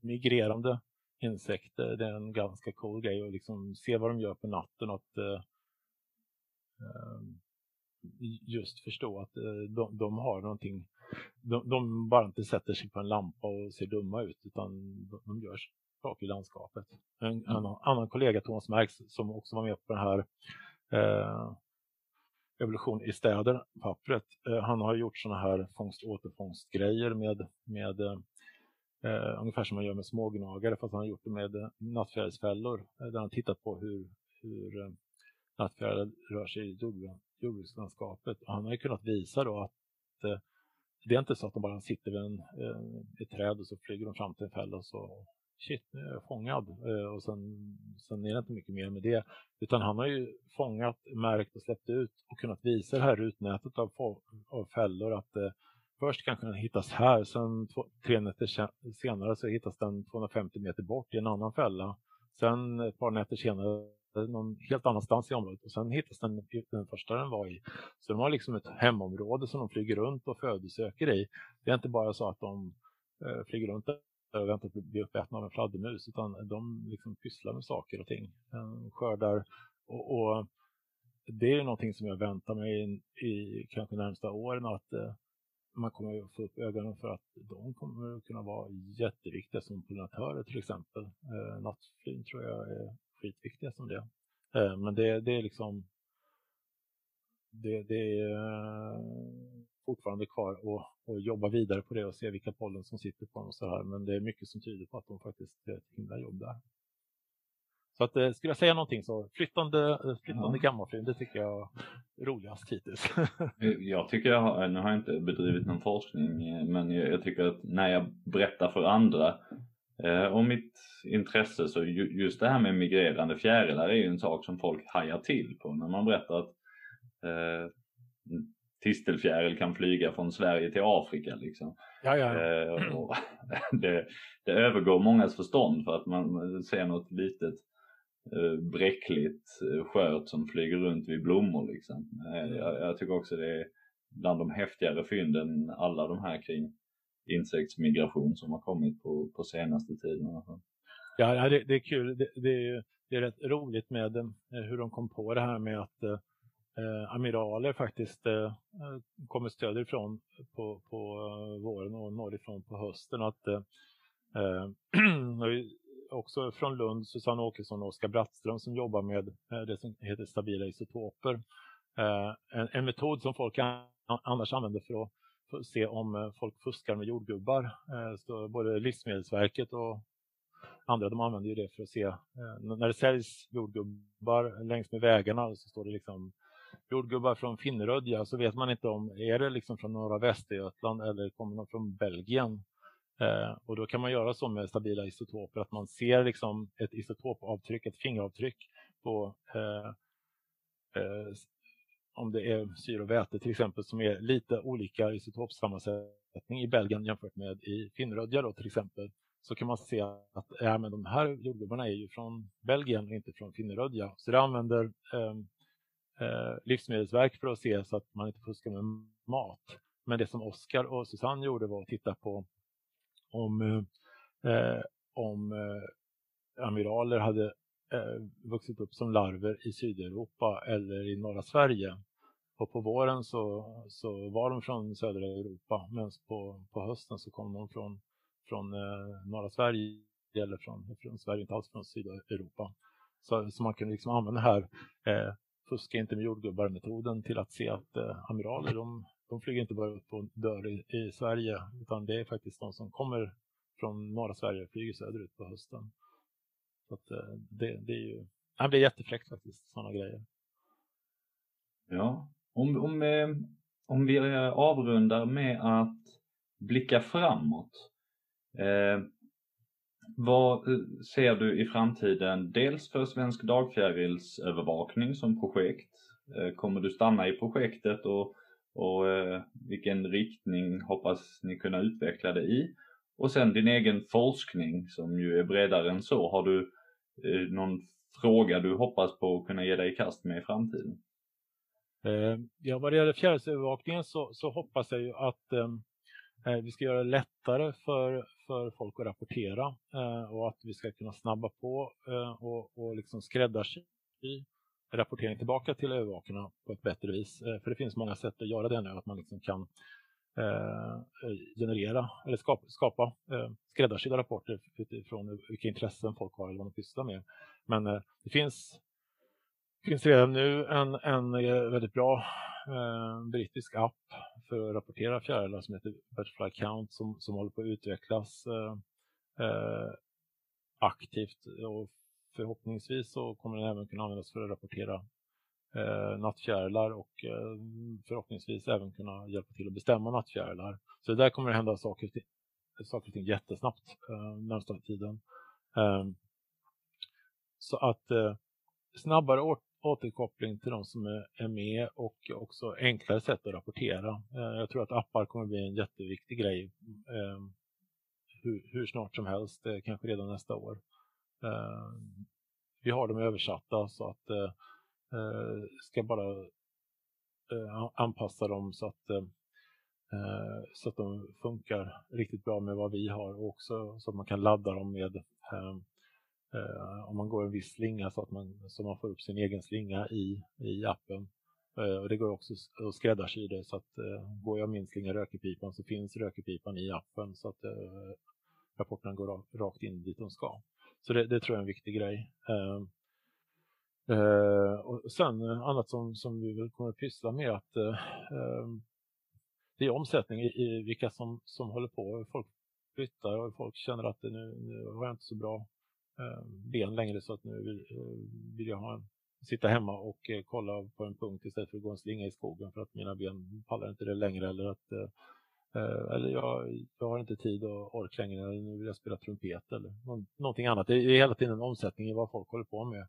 migrerande insekter. Det är en ganska cool grej att liksom se vad de gör på natten. Att, eh, ehm, just förstå att eh, de, de har någonting. De, de, bara inte sätter sig på en lampa och ser dumma ut utan de, de gör saker i landskapet. En mm. annan, kollega, Thomas Marx, som också var med på den här eh, Evolution i städer, pappret. Eh, han har gjort sådana här fångst återfångstgrejer med, med eh, eh ungefär som man gör med smågnagare fast han har gjort det med eh, nattfjärilsfällor eh, där han tittat på hur, hur eh, nattfjärilar rör sig i jordbrukslandskapet. Han har ju kunnat visa då att eh, det är inte så att de bara sitter vid en, eh, ett träd och så flyger de fram till en fälla och så shit, nu är jag fångad. Eh, och sen, sen är det inte mycket mer med det. Utan han har ju fångat, märkt och släppt ut och kunnat visa det här rutnätet av, av fällor att eh, först kanske den hittas här, sen två, tre nätter senare så hittas den 250 meter bort i en annan fälla. Sen ett par nätter senare någon helt annanstans i området och sen hittas den, den första den var i. Så de har liksom ett hemområde som de flyger runt och födosöker i. Det är inte bara så att de eh, flyger runt och väntar på att bli uppätna av en fladdermus utan de liksom pysslar med saker och ting. Eh, skördar och, och det är någonting som jag väntar mig i, i kanske närmsta åren att eh, man kommer att få upp ögonen för att de kommer att kunna vara jätteviktiga som pollinatörer till exempel. Eh, nattflyn tror jag är skitviktiga som det. Eh, men det, det är liksom det, det är eh, fortfarande kvar att, att jobba vidare på det och se vilka pollen som sitter på dem och så här. Men det är mycket som tyder på att de faktiskt gör ett himla jobb där. Så att, eh, skulle jag säga någonting så flyttande, eh, flyttande ja. gammalfrun, det tycker jag är roligast hittills. jag tycker jag har, nu har jag inte bedrivit någon forskning, men jag, jag tycker att när jag berättar för andra eh, om mitt intresse så ju, just det här med migrerande fjärilar är ju en sak som folk hajar till på när man berättar att eh, tistelfjäril kan flyga från Sverige till Afrika. Liksom. Ja, ja, ja. Eh, det, det, övergår mångas förstånd för att man ser något litet eh, bräckligt eh, skört som flyger runt vid blommor. Liksom. Eh, jag, jag, tycker också det är bland de häftigare fynden alla de här kring insektsmigration som har kommit på, på senaste tiden. Ja, det, det är kul. Det, det, det, är rätt roligt med hur de kom på det här med att eh, amiraler faktiskt eh, eh, kommer söderifrån på, på eh, våren och norrifrån på hösten. Att, eh, eh också från Lund, Susanne Åkesson och Oskar Brattström som jobbar med eh, det som heter stabila isotoper. Eh, en, en, metod som folk an, annars använder för att, för att, se om folk fuskar med jordgubbar. så både Livsmedelsverket och andra de använder ju det för att se när det säljs jordgubbar längs med vägarna så står det liksom jordgubbar från Finnerödja så vet man inte om är det liksom från norra Västergötland eller kommer de från Belgien. Eh, och då kan man göra så med stabila isotoper att man ser liksom ett isotopavtryck, ett fingeravtryck på eh, eh, om det är syre och väte till exempel som är lite olika isotopsammansättning i Belgien jämfört med i Finnerödja då till exempel så kan man se att ja, men de här jordgubbarna är ju från Belgien och inte från Finnerödja. Så det använder ehm, eh, Livsmedelsverk för att se så att man inte fuskar med mat. Men det som Oskar och Susanne gjorde var att titta på om, eh, om eh, amiraler hade eh, vuxit upp som larver i Sydeuropa eller i norra Sverige. Och på våren så, så var de från södra Europa men på, på hösten så kom de från, från eh, norra Sverige eller från, från Sverige, inte alls från Sydeuropa. Så, så man kan liksom använda det här eh, fuska inte med jordgubbar-metoden till att se att eh, amiraler de, de flyger inte bara upp och dör i, i, Sverige utan det är faktiskt de som kommer från norra Sverige och flyger söderut på hösten. Så att, eh, det, det, är ju det blir jättefräckt faktiskt, sådana grejer. Ja, om, om, eh, om vi eh, avrundar med att blicka framåt. Eh, vad eh, ser du i framtiden, dels för Svensk dagfjärilsövervakning som projekt? Eh, kommer du stanna i projektet och och eh, vilken riktning hoppas ni kunna utveckla det i? Och sen din egen forskning som ju är bredare än så. Har du någon fråga du hoppas på att kunna ge dig i kast med i framtiden? Ja, vad det gäller fjärilsövervakningen så, så hoppas jag ju att eh, vi ska göra det lättare för, för folk att rapportera eh, och att vi ska kunna snabba på eh, och, och liksom skräddarsy rapportering tillbaka till övervakarna på ett bättre vis. Eh, för det finns många sätt att göra det nu, att man liksom kan eh, eh generera eller skapa, skapa eh, skräddarsydda rapporter utifrån vilka intressen folk har eller vad de pysslar med. Men eh, det finns, finns redan nu en, en eh, väldigt bra eh, brittisk app för att rapportera fjärilar som heter Butterfly Count som, som håller på att utvecklas eh, eh, aktivt och förhoppningsvis så kommer den även kunna användas för att rapportera eh, nattfjärilar och eh, förhoppningsvis även kunna hjälpa till att bestämma nattfjärilar. Så där kommer det hända saker, saker och ting jättesnabbt eh, närmsta tiden. Eh, så att eh, snabbare återkoppling till de som är, med och också enklare sätt att rapportera. Eh, jag tror att appar kommer bli en jätteviktig grej ehm, hur, hur, snart som helst, eh, kanske redan nästa år. Ehm, vi har dem översatta så att eh, ska bara anpassa dem så att så att de funkar riktigt bra med vad vi har och också så att man kan ladda dem med ehm, Eh, om man går en viss slinga så att man, så man får upp sin egen slinga i, i appen. Eh, och det går också att skräddarsy det så att eh, går jag min slinga rökepipan så finns rökepipan i appen så att rapporterna går rakt in dit de ska. Så det, det tror jag är en viktig grej. Ehm, och sen annat som, som vi väl kommer att pyssla med att ehm, det är omsättning i, i, vilka som, som håller på. Folk flyttar och folk känner att det nu, nu har jag inte så bra Eh, ben längre så att nu vill, eh, vill jag ha en, sitta hemma och eh, kolla på en punkt istället för att gå en slinga i skogen för att mina ben pallar inte det längre eller att eller jag, jag har inte tid och ork längre eller nu vill jag spela trumpet eller någonting annat. Det är hela tiden en omsättning i vad folk håller på med.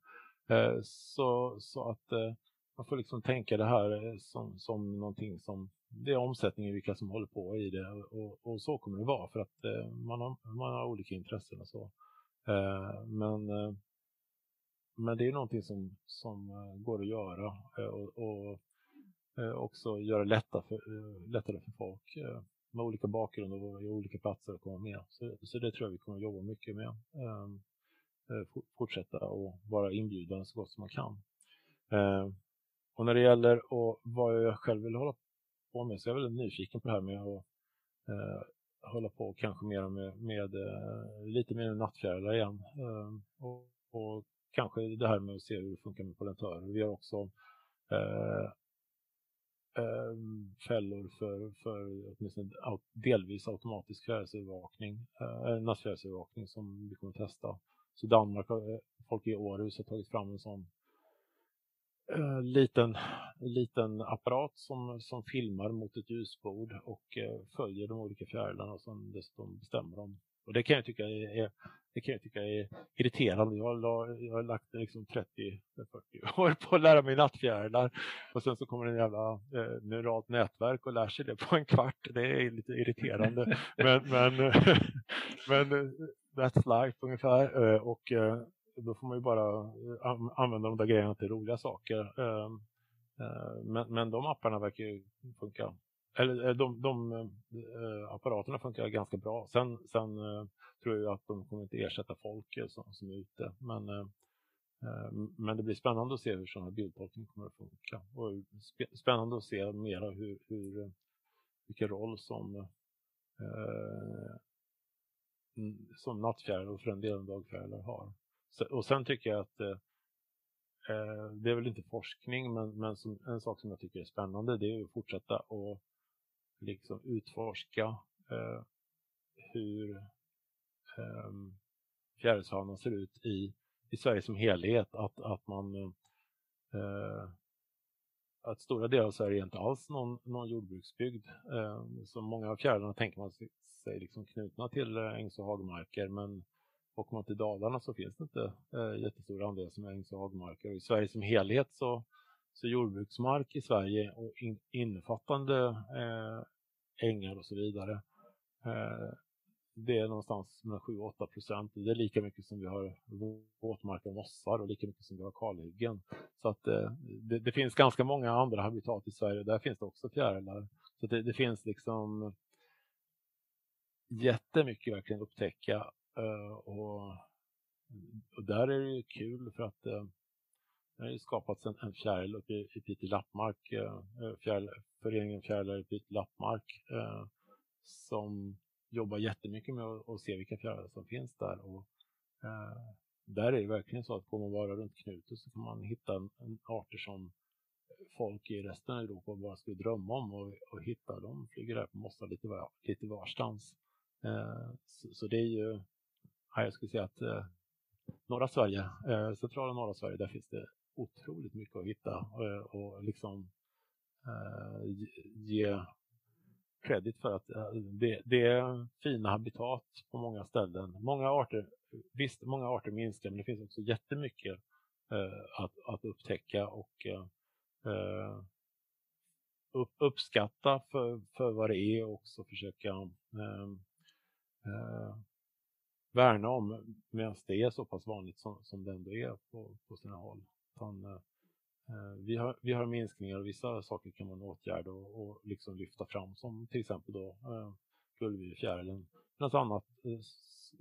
Så, så att man får liksom tänka det här som, som någonting som det är omsättning i vilka som håller på i det och, och så kommer det vara för att man har, man har olika intressen och så. Eh, men, eh, men det är någonting som, som eh, går att göra och, och också göra det lättare för, lättare för folk med olika bakgrund och olika platser att komma med. Så, så det tror jag vi kommer att jobba mycket med. Ehm, fortsätta och vara inbjudande så gott som man kan. Ehm, och när det gäller och vad jag själv vill hålla på med så är jag väldigt nyfiken på det här med att hålla på kanske mer med, med lite mer nattfjärilar igen. Ehm, och, och, kanske det här med att se hur det funkar med polentörer. Vi har också uh, fällor för, för åtminstone delvis automatisk fjärilsövervakning, eh, nattfjärilsövervakning som vi kommer att testa. Så Danmark, eh, folk i Århus har tagit fram en sån eh, liten, liten apparat som, som filmar mot ett ljusbord och eh, följer de olika fjärilarna och som dessutom bestämmer dem. Och det kan jag tycka är, det kan jag tycka är irriterande. Jag har, jag har lagt liksom 30-40 år på att lära mig nattfjärilar och sen så kommer en jävla eh, neuralt nätverk och lär sig det på en kvart. Det är lite irriterande. men, men, men eh, that's life ungefär. Eh, och då får man ju bara eh, använda de där grejerna till roliga saker. Ehm, eh, men, men de apparna verkar ju funka. Eller eh, de, de apparaterna funkar ganska bra. Sen, sen tror jag att de kommer inte ersätta folk som, som är ute. Men, men det blir spännande att se hur sådana bildtolkning kommer att funka. Och spännande att se mera hur, hur, vilken roll som mm, som nattfjärilar och för den delen dagfjärilar har. Och sen tycker jag att eh, eh, det är väl inte forskning, men, men som, en sak som jag tycker är spännande det är att fortsätta att liksom utforska eh, hur eh, fjärilsfaunan ser ut i, i Sverige som helhet. Att, att man eh, att stora delar av Sverige är inte alls någon, någon jordbruksbygd. Eh, så många av fjärilarna tänker man sig liksom knutna till eh, ängs och hagmarker men Åker man till Dalarna så finns det inte eh, jättestora andelar som är ängs och hagmarker. Och I Sverige som helhet så, Så jordbruksmark i Sverige och in, innefattande eh, ängar och så vidare. Eh, det är någonstans mellan 7-8 procent. Det är lika mycket som vi har våtmarker och mossar och lika mycket som vi har kalhyggen. Så att eh, det, det, finns ganska många andra habitat i Sverige. Där finns det också fjärilar. Så det, det, finns liksom jättemycket verkligen upptäcka Eh, och, och där är det ju kul för att eh, det har ju skapats en, en fjäril uppe i, i Piteå lappmark, eh, eh fjäril, föreningen Fjärilar i Piteå lappmark eh, som jobbar jättemycket med att, och se vilka fjärilar som finns där. Och, eh, där är det verkligen så att går man bara runt knuten så kan man hitta en, en arter som folk i resten av Europa bara skulle drömma om och, och hitta. De flyger där på mossa lite, var, lite varstans. Eh, så, så, det är ju, jag skulle säga att eh, norra Sverige, eh, centrala och norra Sverige, där finns det otroligt mycket att hitta och, och liksom eh, ge credit för att eh, det, det, är fina habitat på många ställen. Många arter, visst, många arter minskar, men det finns också jättemycket eh, att, att upptäcka och eh, eh upp, uppskatta för, för vad det är och också försöka eh, eh, värna om medan det är så pass vanligt som, som det ändå är på, på sina håll. Utan, eh, eh, vi har, vi har minskningar och vissa saker kan man åtgärda och, och liksom lyfta fram som till exempel då eh, gullvivfjärilen. Något annat eh,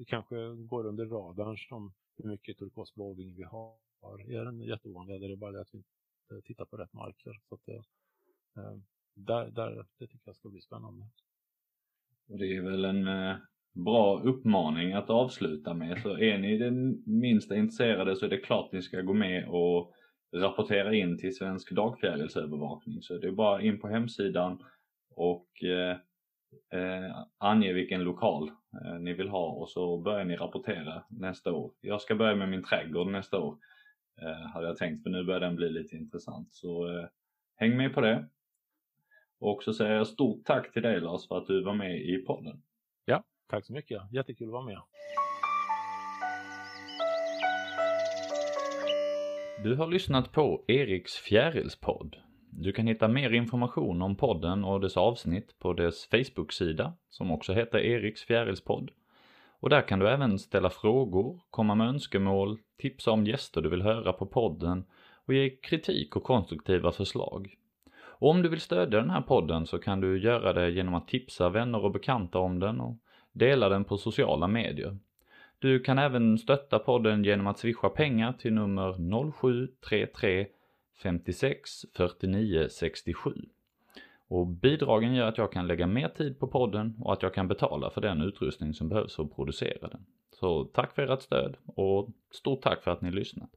kanske går under radarn som hur mycket turkosblåvinge vi har. Är den jätteovanlig eller är det bara det att vi inte tittar på rätt marker. Så att, eh, där, där, det tycker jag ska bli spännande. Och det är väl en eh, bra uppmaning att avsluta med. Så är ni den minsta intresserade så är det klart ni ska gå med och rapportera in till Svensk dagfjärilsövervakning så det är bara in på hemsidan och eh, eh, ange vilken lokal eh, ni vill ha och så börjar ni rapportera nästa år. Jag ska börja med min trädgård nästa år eh, hade jag tänkt för nu börjar den bli lite intressant så eh, häng med på det. Och så säger jag stort tack till dig Lars för att du var med i podden. Ja, tack så mycket. Jättekul att vara med. Du har lyssnat på Eriks fjärilspodd. Du kan hitta mer information om podden och dess avsnitt på dess Facebook-sida som också heter Eriks fjärilspodd. Och där kan du även ställa frågor, komma med önskemål, tipsa om gäster du vill höra på podden och ge kritik och konstruktiva förslag. Och om du vill stödja den här podden så kan du göra det genom att tipsa vänner och bekanta om den och dela den på sociala medier. Du kan även stötta podden genom att swisha pengar till nummer 0733 56 49 67. Och bidragen gör att jag kan lägga mer tid på podden och att jag kan betala för den utrustning som behövs för att producera den. Så tack för ert stöd och stort tack för att ni lyssnat.